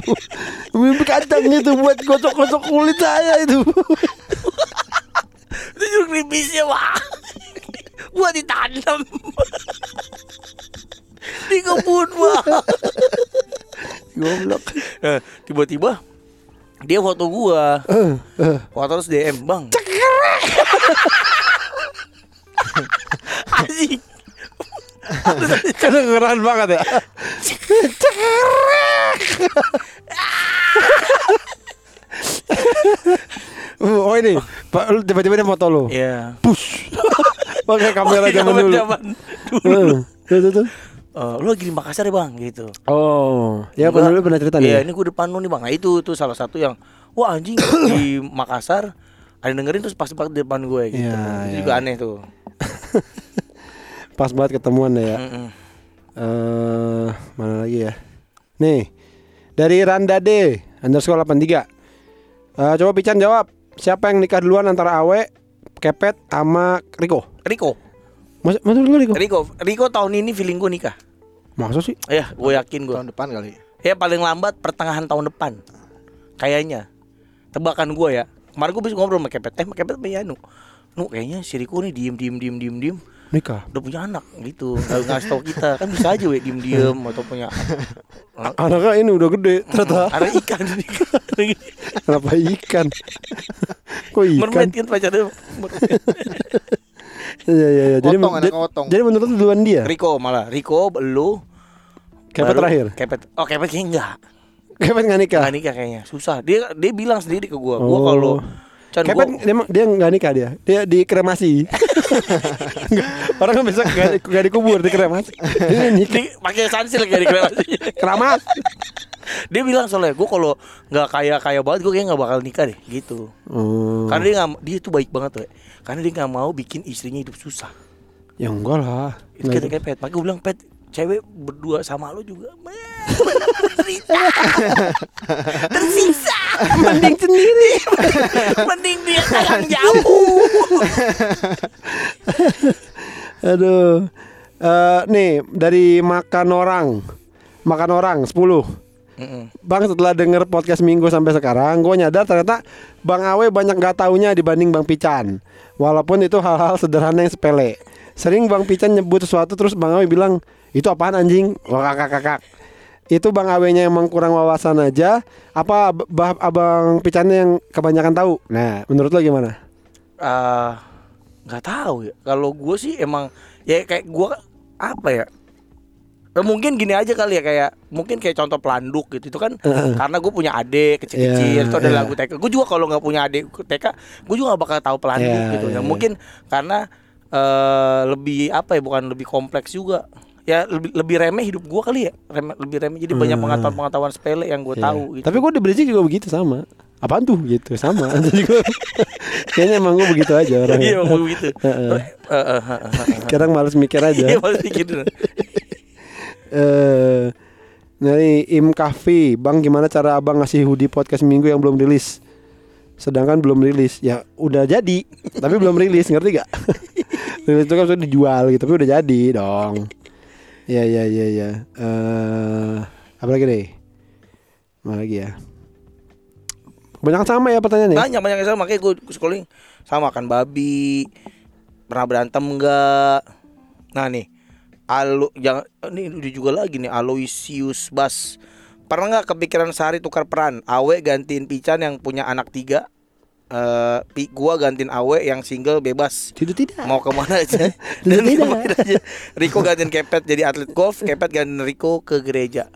Speaker 1: Bumbu kacang itu buat kocok-kocok kulit saya itu.
Speaker 2: itu jeruk nipisnya bang. Buat ditanam. Di kebun bang.
Speaker 1: Goblok.
Speaker 2: Eh, tiba-tiba dia foto gua.
Speaker 1: Eh, eh.
Speaker 2: foto terus DM bang. Anjing
Speaker 1: Kedengeran banget ya. oh ini, Pak, tiba-tiba dia foto lu.
Speaker 2: ya
Speaker 1: Push. Pakai kamera zaman dulu.
Speaker 2: zaman dulu
Speaker 1: tuh, tuh, tuh.
Speaker 2: Eh, lu lagi di Makassar ya bang gitu
Speaker 1: Oh, ya pernah pernah cerita nih.
Speaker 2: Iya,
Speaker 1: ya?
Speaker 2: ini gue depan lu nih bang. Nah itu tuh salah satu yang wah anjing di Makassar ada dengerin terus pas banget di depan gue gitu.
Speaker 1: Iya,
Speaker 2: itu
Speaker 1: iya.
Speaker 2: juga aneh tuh.
Speaker 1: Pas banget ketemuan deh ya.
Speaker 2: Mm-mm.
Speaker 1: Eh, mana lagi ya? Nih, dari Randa D underscore 83 Eh, Coba Pican jawab Siapa yang nikah duluan antara Awe, Kepet, sama Riko?
Speaker 2: Riko,
Speaker 1: Mas, menurut lu Riko?
Speaker 2: Riko, Riko tahun ini feeling gue nikah.
Speaker 1: Masa sih?
Speaker 2: Ya, gue yakin gue.
Speaker 3: Tahun depan kali.
Speaker 2: Ya paling lambat pertengahan tahun depan. Kayaknya. Tebakan gue ya. Kemarin gue bisa ngobrol sama Kepet. Eh, sama Kepet sama Yanu. Nu kayaknya si Riko nih diem diem diem diem diem
Speaker 1: Nikah?
Speaker 2: udah punya anak gitu nggak ngasih tau kita kan bisa aja we diem diem atau punya
Speaker 1: Anaknya ini udah gede ternyata
Speaker 2: ada ikan
Speaker 1: Kenapa ikan? Kok ikan?
Speaker 2: mermaid kan pacarnya
Speaker 1: Iya iya iya. Jadi,
Speaker 3: Otong, anak
Speaker 1: jadi-
Speaker 3: otong.
Speaker 1: jadi menurut lu duluan dia?
Speaker 2: Riko malah Riko lu
Speaker 1: Kepet
Speaker 2: baru-
Speaker 1: terakhir?
Speaker 2: Kepet oh Kepet kayaknya enggak
Speaker 1: Kepet nggak nikah?
Speaker 2: Enggak nikah kayaknya susah dia dia bilang sendiri ke gua gua
Speaker 1: Oh.
Speaker 2: kalau Chan
Speaker 1: Kepet
Speaker 2: gua
Speaker 1: dia, dia nggak nikah dia, dia dikremasi. Orang kan bisa nggak nggak dikubur, dikremasi. Dia nikah.
Speaker 2: pakai sansil kayak di kremasi.
Speaker 1: Keramat.
Speaker 2: dia bilang soalnya gua kalau nggak kaya kaya banget gua kayaknya nggak bakal nikah deh gitu
Speaker 1: Oh.
Speaker 2: karena dia nggak dia tuh baik banget tuh karena dia nggak mau bikin istrinya hidup susah
Speaker 1: Ya enggak lah.
Speaker 2: kata kayak pet makanya gua bilang pet cewek berdua sama lo juga menderita tersiksa
Speaker 1: Mending sendiri.
Speaker 2: mending dia sayang jauh
Speaker 1: Aduh. Eh nih dari makan orang. Makan orang 10. Bang setelah denger podcast minggu sampai sekarang Gue nyadar ternyata Bang Awe banyak gak taunya dibanding Bang Pican Walaupun itu hal-hal sederhana yang sepele Sering Bang Pican nyebut sesuatu terus Bang Awe bilang Itu apaan anjing? Wah kakak kakak Itu Bang Awe-nya emang kurang wawasan aja Apa bah- abang Picannya yang kebanyakan tahu? Nah menurut lo gimana?
Speaker 2: Eh, nggak tahu ya kalau gue sih emang ya kayak gue apa ya Eh, mungkin gini aja kali ya kayak mungkin kayak contoh pelanduk gitu itu kan karena gue punya adik kecil-kecil
Speaker 1: Iya,
Speaker 2: itu ada
Speaker 1: iya.
Speaker 2: lagu TK gue juga kalau nggak punya adik TK gue juga gak bakal tahu pelanduk
Speaker 1: Iya,
Speaker 2: gitu
Speaker 1: iya,
Speaker 2: ya
Speaker 1: iya.
Speaker 2: mungkin karena eh lebih apa ya bukan lebih kompleks juga ya lebih lebih remeh hidup gue kali ya remeh, lebih remeh jadi banyak pengetahuan pengetahuan sepele yang gue
Speaker 1: Hmm. Iya.
Speaker 2: tahu gitu
Speaker 1: Tapi gue di Bridging juga begitu sama Apaan tuh gitu sama Kayaknya emang gue begitu aja orangnya
Speaker 2: iya emang begitu eh, eh.
Speaker 1: Kadang males mikir aja
Speaker 2: iya pasti gitu
Speaker 1: eh dari Im Kahfi, Bang gimana cara abang ngasih hoodie podcast minggu yang belum rilis? Sedangkan belum rilis, ya udah jadi, tapi belum rilis, ngerti gak? rilis itu kan sudah dijual gitu, tapi udah jadi dong. Ya ya ya ya. Eh apa lagi deh? Mana lagi ya? Kebanyakan sama ya pertanyaannya.
Speaker 2: banyak banyak sama makanya gue scrolling sama makan babi pernah berantem enggak nah nih Alo jangan ini udah juga lagi nih Aloysius Bas pernah nggak kepikiran sehari tukar peran Awe gantiin Pican yang punya anak tiga eh pi gua gantiin Awe yang single bebas
Speaker 1: Tidak tidak.
Speaker 2: mau ke mana aja dan
Speaker 1: Tidak.
Speaker 2: ke mana aja Riko gantiin Kepet jadi atlet golf Kepet gantiin Riko ke gereja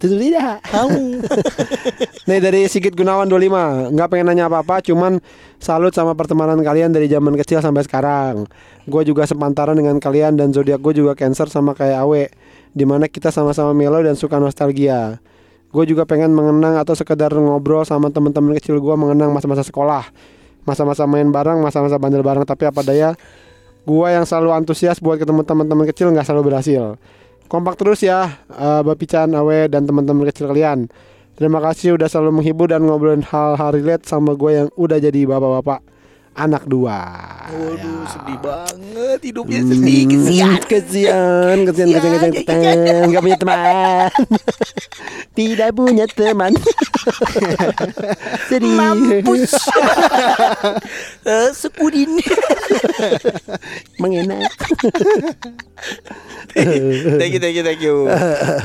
Speaker 1: Tentu tidak.
Speaker 2: Tahu.
Speaker 1: Nih dari Sigit Gunawan 25 nggak pengen nanya apa-apa Cuman salut sama pertemanan kalian dari zaman kecil sampai sekarang Gue juga sepantaran dengan kalian Dan zodiak gue juga cancer sama kayak Awe Di mana kita sama-sama melo dan suka nostalgia Gue juga pengen mengenang atau sekedar ngobrol sama teman-teman kecil gue Mengenang masa-masa sekolah. Masa-masa main bareng, masa-masa bandel bareng. Tapi apa daya Gue yang selalu antusias buat ketemu teman-teman kecil nggak selalu berhasil. Kompak terus ya uh, Bapican, Awe, dan teman-teman kecil kalian. Terima kasih udah selalu menghibur dan ngobrolin hal-hal relate sama gue yang udah jadi bapak-bapak anak dua.
Speaker 2: Waduh, sedih banget hidupnya sedih kesian.
Speaker 1: Hmm, kesian, kesian, kesian, kesian, kesian, Gak punya teman. Tidak punya teman. Sedih.
Speaker 2: Mampus. Eh, Sekudin.
Speaker 1: Mengenak.
Speaker 2: thank you, thank you, thank you.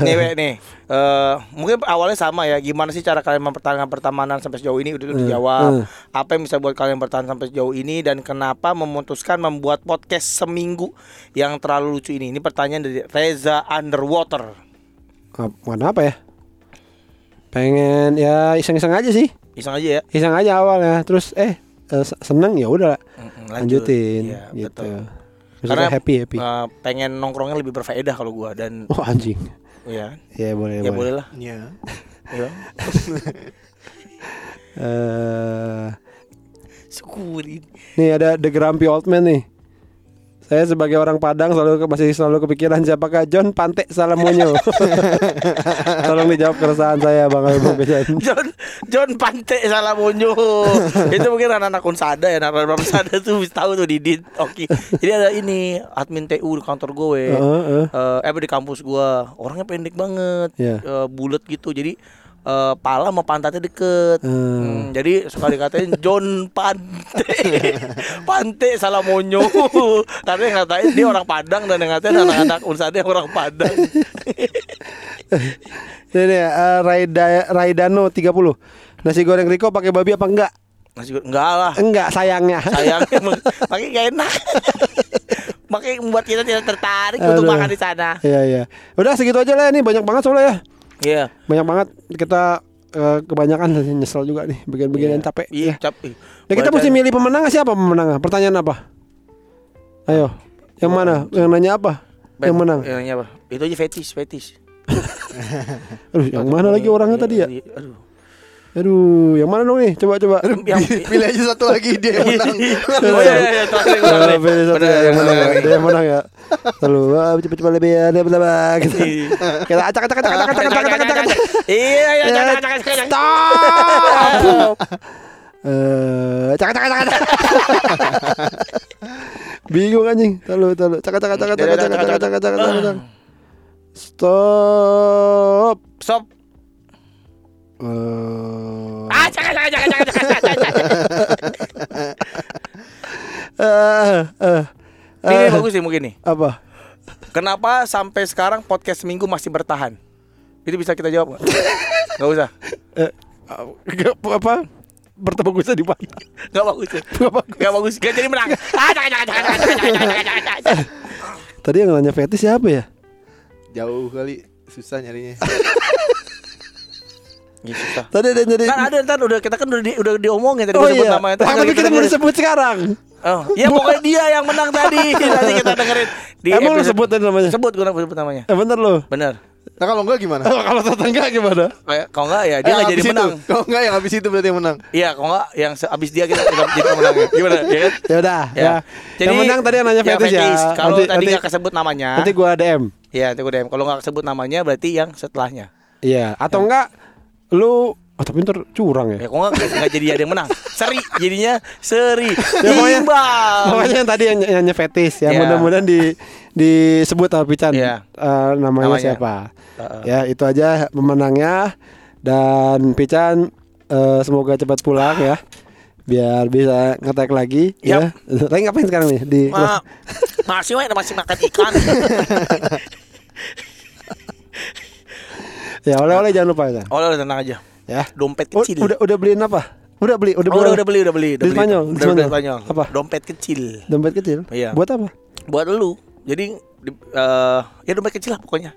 Speaker 2: Nih, nih. Eh, mungkin awalnya sama ya. Gimana sih cara kalian mempertahankan pertemanan sampai sejauh ini? Udah udah dijawab. Apa yang bisa buat kalian bertahan sampai sejauh ini dan kenapa memutuskan membuat podcast seminggu yang terlalu lucu ini? Ini pertanyaan dari Reza Underwater.
Speaker 1: Warna apa ya? Pengen ya iseng-iseng aja sih.
Speaker 2: Iseng aja ya.
Speaker 1: Iseng aja awalnya. Terus eh eh, seneng ya udah
Speaker 2: lanjut.
Speaker 1: lanjutin
Speaker 2: Iya,
Speaker 1: gitu.
Speaker 2: betul. Karena
Speaker 1: happy happy.
Speaker 2: eh, pengen nongkrongnya lebih berfaedah kalau gua dan
Speaker 1: oh anjing.
Speaker 2: Ya
Speaker 1: Ya boleh
Speaker 2: ya
Speaker 1: boleh.
Speaker 2: boleh lah.
Speaker 3: Iya.
Speaker 2: Ya.
Speaker 1: Eh,
Speaker 2: Syukurin.
Speaker 1: nih ada The Grumpy Old Man nih. Saya sebagai orang Padang selalu ke- masih selalu kepikiran siapakah John Pante Salamonyo. Tolong dijawab keresahan saya Bang Bang Bejan.
Speaker 2: John John Pante salah monyo. itu mungkin anak-anak Unsada ya, anak-anak Unsada tuh bisa tahu tuh Didit. Oke. Jadi ada ini admin TU di kantor gue.
Speaker 1: Heeh, heeh.
Speaker 2: Eh, eh di kampus gua orangnya pendek banget,
Speaker 1: Iya.
Speaker 2: Eh, bulat gitu. Jadi eh, pala sama pantatnya deket.
Speaker 1: Hmm.
Speaker 2: Hmm, jadi suka dikatain John Pante, Pante salah monyo. Karena yang ngatain dia orang Padang dan yang ngatain anak-anak Unsada yang orang Padang.
Speaker 1: Ini eh, Raida Raidano 30. Nasi goreng Riko pakai babi apa enggak?
Speaker 2: Masih gua- enggak lah.
Speaker 1: Enggak sayangnya.
Speaker 2: sayang pakai gak enak makanya membuat kita tidak tertarik untuk
Speaker 1: Aduh.
Speaker 2: makan di sana
Speaker 1: Iya iya. Udah segitu aja lah ini banyak banget soalnya ya.
Speaker 2: Iya
Speaker 1: Banyak banget kita eh, kebanyakan nyesel juga nih bagian-bagian yang capek.
Speaker 2: iya
Speaker 1: Ya.
Speaker 2: capek
Speaker 1: Nah, kita mesti milih pemenang siapa pemenang? Pertanyaan apa? Ayo, yang mana? Yang nanya apa? Yang menang?
Speaker 2: yang nanya apa itu aja fetish fetish
Speaker 1: Aduh, yang mana lagi orangnya tadi ya?
Speaker 2: aduh
Speaker 1: Aduh, yang mana dong nih? Coba coba.
Speaker 2: yang
Speaker 3: Pilih aja satu lagi dia yang menang.
Speaker 2: oh iya iya
Speaker 1: Eh,
Speaker 2: nih.
Speaker 1: pilih satu
Speaker 2: Bener,
Speaker 1: ya, yang menang ya. Dia yang menang ya. Lalu, wah, cepet-cepet lebih ya, lebih lebih gitu. Kita acak acak acak acak acak acak acak acak acak.
Speaker 2: iya iya
Speaker 1: Ya,
Speaker 2: jangan jangan jangan
Speaker 1: Stop. Eh, cak cak cak cak. Bingung anjing. Tahu tahu. Cak cak cak cak cak cak cak cak cak cak cak. Stop.
Speaker 2: stop
Speaker 1: Uh...
Speaker 2: Ah, jangan, jangan, jangan, jangan, jangan, jangan,
Speaker 1: uh, uh,
Speaker 2: ini bagus sih mungkin nih.
Speaker 1: Apa?
Speaker 2: Kenapa sampai sekarang podcast seminggu masih bertahan? Itu bisa kita jawab nggak? gak usah.
Speaker 1: Uh, apa? bertemu gue di pagi.
Speaker 2: Gak bagus.
Speaker 1: Gak bagus.
Speaker 2: Gak bagus. Gak jadi menang. Ah, jangan, jangan, jangan, jangan, jangan, jangan, jangan.
Speaker 1: Tadi yang nanya fetish siapa ya?
Speaker 3: Jauh kali susah nyarinya.
Speaker 2: Susah
Speaker 1: Tadi ada jadi
Speaker 2: Kan ada ntar udah kita kan udah di, udah diomongin tadi
Speaker 1: Oh
Speaker 2: gua sebut
Speaker 1: iya.
Speaker 2: namanya
Speaker 1: tapi kita belum sebut sekarang.
Speaker 2: Oh, ya pokoknya dia yang menang tadi. Nanti kita dengerin di
Speaker 1: Emang lu sebut tadi namanya?
Speaker 2: Sebut gue sebut namanya.
Speaker 1: Eh bener lu.
Speaker 2: Bener.
Speaker 3: Nah kalau enggak gimana?
Speaker 1: Kalau tetangga gimana?
Speaker 2: Kayak kalau enggak ya dia
Speaker 3: Yang
Speaker 2: nggak jadi
Speaker 3: habis
Speaker 2: menang.
Speaker 3: Itu. Kalau enggak yang habis itu berarti yang menang.
Speaker 2: Iya, kalau enggak yang se- abis dia kita kita jadi menang. Gimana? Ya kan?
Speaker 1: Ya udah,
Speaker 2: Ya.
Speaker 1: ya. yang menang tadi yang nanya fetish ya.
Speaker 2: Kalau
Speaker 1: Nanti-
Speaker 2: tadi
Speaker 1: nanti-
Speaker 2: nggak kesebut namanya,
Speaker 1: Nanti gua DM.
Speaker 2: Iya, nanti gue DM. Kalau nggak kesebut namanya berarti yang setelahnya.
Speaker 1: Iya, atau enggak lu Oh tapi ntar curang
Speaker 2: Ya
Speaker 1: ya.
Speaker 2: kok nggak nggak jadi ada yang menang. Seri jadinya seri.
Speaker 1: Ya, pokoknya-. Pokoknya yang tadi yang yang fetish ya,
Speaker 2: Iya.
Speaker 1: mudah-mudahan di disebut sama Pican
Speaker 2: Iya.
Speaker 1: eh, namanya,
Speaker 2: Namanya.
Speaker 1: siapa.
Speaker 2: Heeh.
Speaker 1: Ya, itu aja pemenangnya dan Pican eh, semoga cepat pulang ya. Biar bisa ngetek lagi ya. Lagi ngapain sekarang nih di
Speaker 2: Ma, masih weh, masih makan ikan.
Speaker 1: Ya, oleh-oleh jangan lupa ya.
Speaker 2: Udah tenang aja.
Speaker 1: Ya.
Speaker 2: Dompet
Speaker 1: Oh,
Speaker 2: kecil.
Speaker 1: udah udah beliin apa? Udah beli, udah
Speaker 2: Oh, udah, udah beli, udah beli, udah
Speaker 1: Di
Speaker 2: beli.
Speaker 1: Spanyol, di
Speaker 2: Udah, udah
Speaker 1: Spanyol.
Speaker 2: Spanyol.
Speaker 1: Apa?
Speaker 2: Dompet kecil.
Speaker 1: Dompet kecil.
Speaker 2: Iya.
Speaker 1: Buat apa?
Speaker 2: Buat lu. Jadi di- eh, ya dompet kecil lah pokoknya.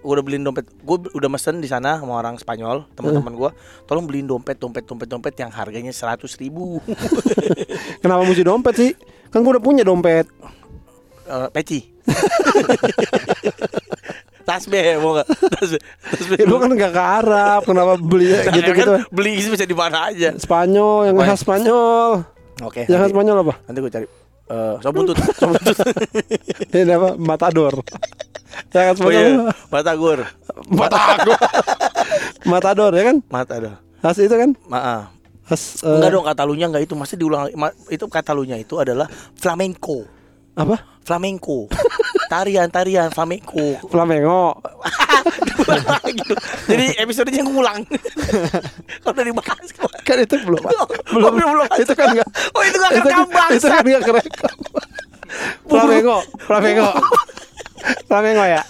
Speaker 2: gua udah beliin dompet. Gua b- udah mesen di sana sama orang Spanyol, teman-teman gua. Tolong beliin dompet, dompet, dompet, dompet yang harganya seratus ribu.
Speaker 1: Kenapa mesti dompet sih? Kan gue udah punya dompet.
Speaker 2: Eh, peci. Tasbih mau nggak? Tasbih. Tasbih.
Speaker 1: Ya, lu kan gak ke Arab, kenapa beli
Speaker 2: Nah,
Speaker 1: gitu-gitu?
Speaker 2: kan beli bisa di mana aja.
Speaker 1: Spanyol, yang khas Spanyol.
Speaker 2: Oke.
Speaker 1: Yang khas Spanyol apa?
Speaker 2: nanti gue cari. Eh, sop buntut, sop buntut.
Speaker 1: Ini apa? Matador. Yang khas
Speaker 2: Oh
Speaker 1: Spanyol.
Speaker 2: iya,
Speaker 1: apa?
Speaker 2: Batagor.
Speaker 1: Matador. Matador ya kan?
Speaker 2: Matador.
Speaker 1: Khas itu kan?
Speaker 2: Maaf.
Speaker 1: Khas eh,
Speaker 2: Enggak dong Katalunya enggak itu masih diulang ma- itu Katalunya itu adalah flamenco.
Speaker 1: apa?
Speaker 2: Flamenco. Tarian-tarian flamenco.
Speaker 1: Flamengo.
Speaker 2: gitu. Jadi episodenya ngulang. Kalau udah dibahas kemarin.
Speaker 1: Kan itu belum.
Speaker 2: belum
Speaker 1: belum.
Speaker 2: belum
Speaker 1: Itu kan enggak.
Speaker 2: Oh itu gak
Speaker 1: itu,
Speaker 2: kerekam
Speaker 1: itu
Speaker 2: bangsa.
Speaker 1: kan enggak kerekam. Flamengo, Flamengo. Flamengo ya.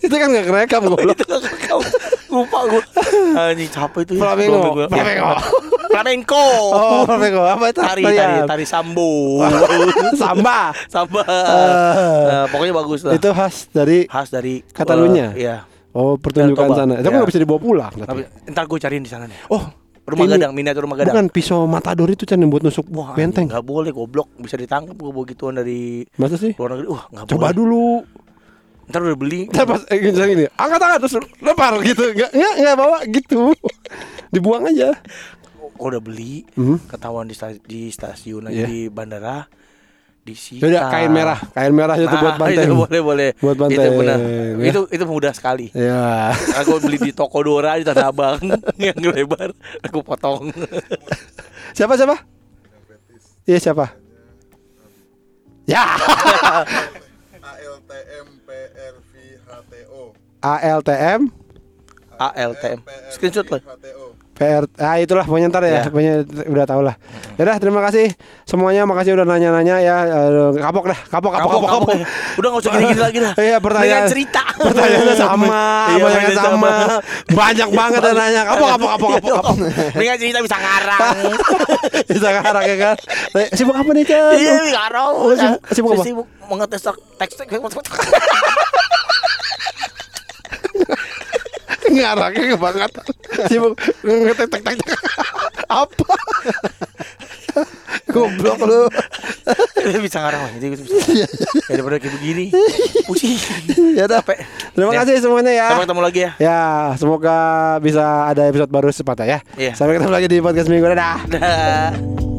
Speaker 1: itu kan enggak kerekam goblok.
Speaker 2: itu gak kerekam. Lupa gue. Anjing capek itu. ya. Gua.
Speaker 1: Flamengo.
Speaker 2: Flamenco.
Speaker 1: Oh, Flamengo apa itu?
Speaker 2: Tari tari tari sambo.
Speaker 1: Samba.
Speaker 2: Samba.
Speaker 1: Eh.
Speaker 2: Eh, pokoknya bagus lah.
Speaker 1: Itu khas dari
Speaker 2: khas dari
Speaker 1: Katalunya?
Speaker 2: eh, Iya.
Speaker 1: oh pertunjukan sana. Itu kan
Speaker 2: Ya.
Speaker 1: nggak bisa dibawa pulang.
Speaker 2: Tapi
Speaker 1: Tapi.
Speaker 2: ntar gue cariin di sana nih.
Speaker 1: Oh,
Speaker 2: Rumah
Speaker 1: ini
Speaker 2: gadang, miniatur rumah gadang.
Speaker 1: Bukan pisau matador itu yang buat nusuk
Speaker 2: Wah,
Speaker 1: benteng.
Speaker 2: Gak boleh goblok, bisa ditangkap gue bawa gituan dari
Speaker 1: Masa sih?
Speaker 2: luar negeri. Wah, nggak
Speaker 1: Coba
Speaker 2: boleh.
Speaker 1: dulu.
Speaker 2: Ntar udah beli.
Speaker 1: Ntar pas eh, gini, gini, angkat tangan terus lempar gitu. Enggak enggak enggak bawa gitu. Dibuang aja.
Speaker 2: Oh, udah beli,
Speaker 1: Hmm.
Speaker 2: ketahuan di, sta- di stasiun
Speaker 1: Iya.
Speaker 2: di bandara. Disita.
Speaker 1: Yaudah kain merah, kain merah itu buat
Speaker 2: Nah,
Speaker 1: banteng.
Speaker 2: Itu boleh boleh.
Speaker 1: Buat
Speaker 2: Itu
Speaker 1: banteng,
Speaker 2: benar.
Speaker 1: ya.
Speaker 2: Itu itu mudah sekali.
Speaker 1: Ya.
Speaker 2: Aku beli di toko Dora di Tanah Abang yang lebar, aku potong.
Speaker 1: Siapa siapa? Iya siapa? Ya.
Speaker 4: ALTM PRVHTO
Speaker 1: ALTM
Speaker 2: ALTM. Screenshot lah.
Speaker 4: HTO
Speaker 1: PR ah itulah pokoknya ntar ya,
Speaker 2: Ya.
Speaker 1: pokoknya udah tau lah. Ya udah terima kasih semuanya, makasih udah nanya-nanya ya. Eh, kapok dah, kapok kapok kapok. kapok.
Speaker 2: Udah gak usah gini-gini lagi dah.
Speaker 1: Iya pertanyaan
Speaker 2: Dengan cerita.
Speaker 1: Pertanyaannya sama,
Speaker 2: Iya,
Speaker 1: banyaknya sama.
Speaker 2: sama.
Speaker 1: Banyak banget yang nanya. Kapok kapok kapok kapok kapok.
Speaker 2: Mendingan cerita bisa ngarang.
Speaker 1: Bisa ngarang ya kan? Eh, Sibuk apa nih Chan?
Speaker 2: Iya, ngarang.
Speaker 1: Oh, sibuk- sibuk apa?
Speaker 2: Sibuk mengetes teks teks.
Speaker 1: Ngarangnya kebangetan. Sibuk ngetek tek tek. Apa? Goblok lu.
Speaker 2: Dia bisa ngarang lah. Jadi bisa.
Speaker 1: Iya.
Speaker 2: Daripada kayak begini. Pusing.
Speaker 1: Ya udah.
Speaker 2: Capek.
Speaker 1: Terima
Speaker 2: Ya.
Speaker 1: kasih semuanya ya.
Speaker 2: Sampai ketemu lagi ya.
Speaker 1: Ya, semoga bisa ada episode baru secepatnya ya.
Speaker 2: Iya.
Speaker 1: Sampai ketemu lagi di podcast minggu. Dadah.
Speaker 2: Dah.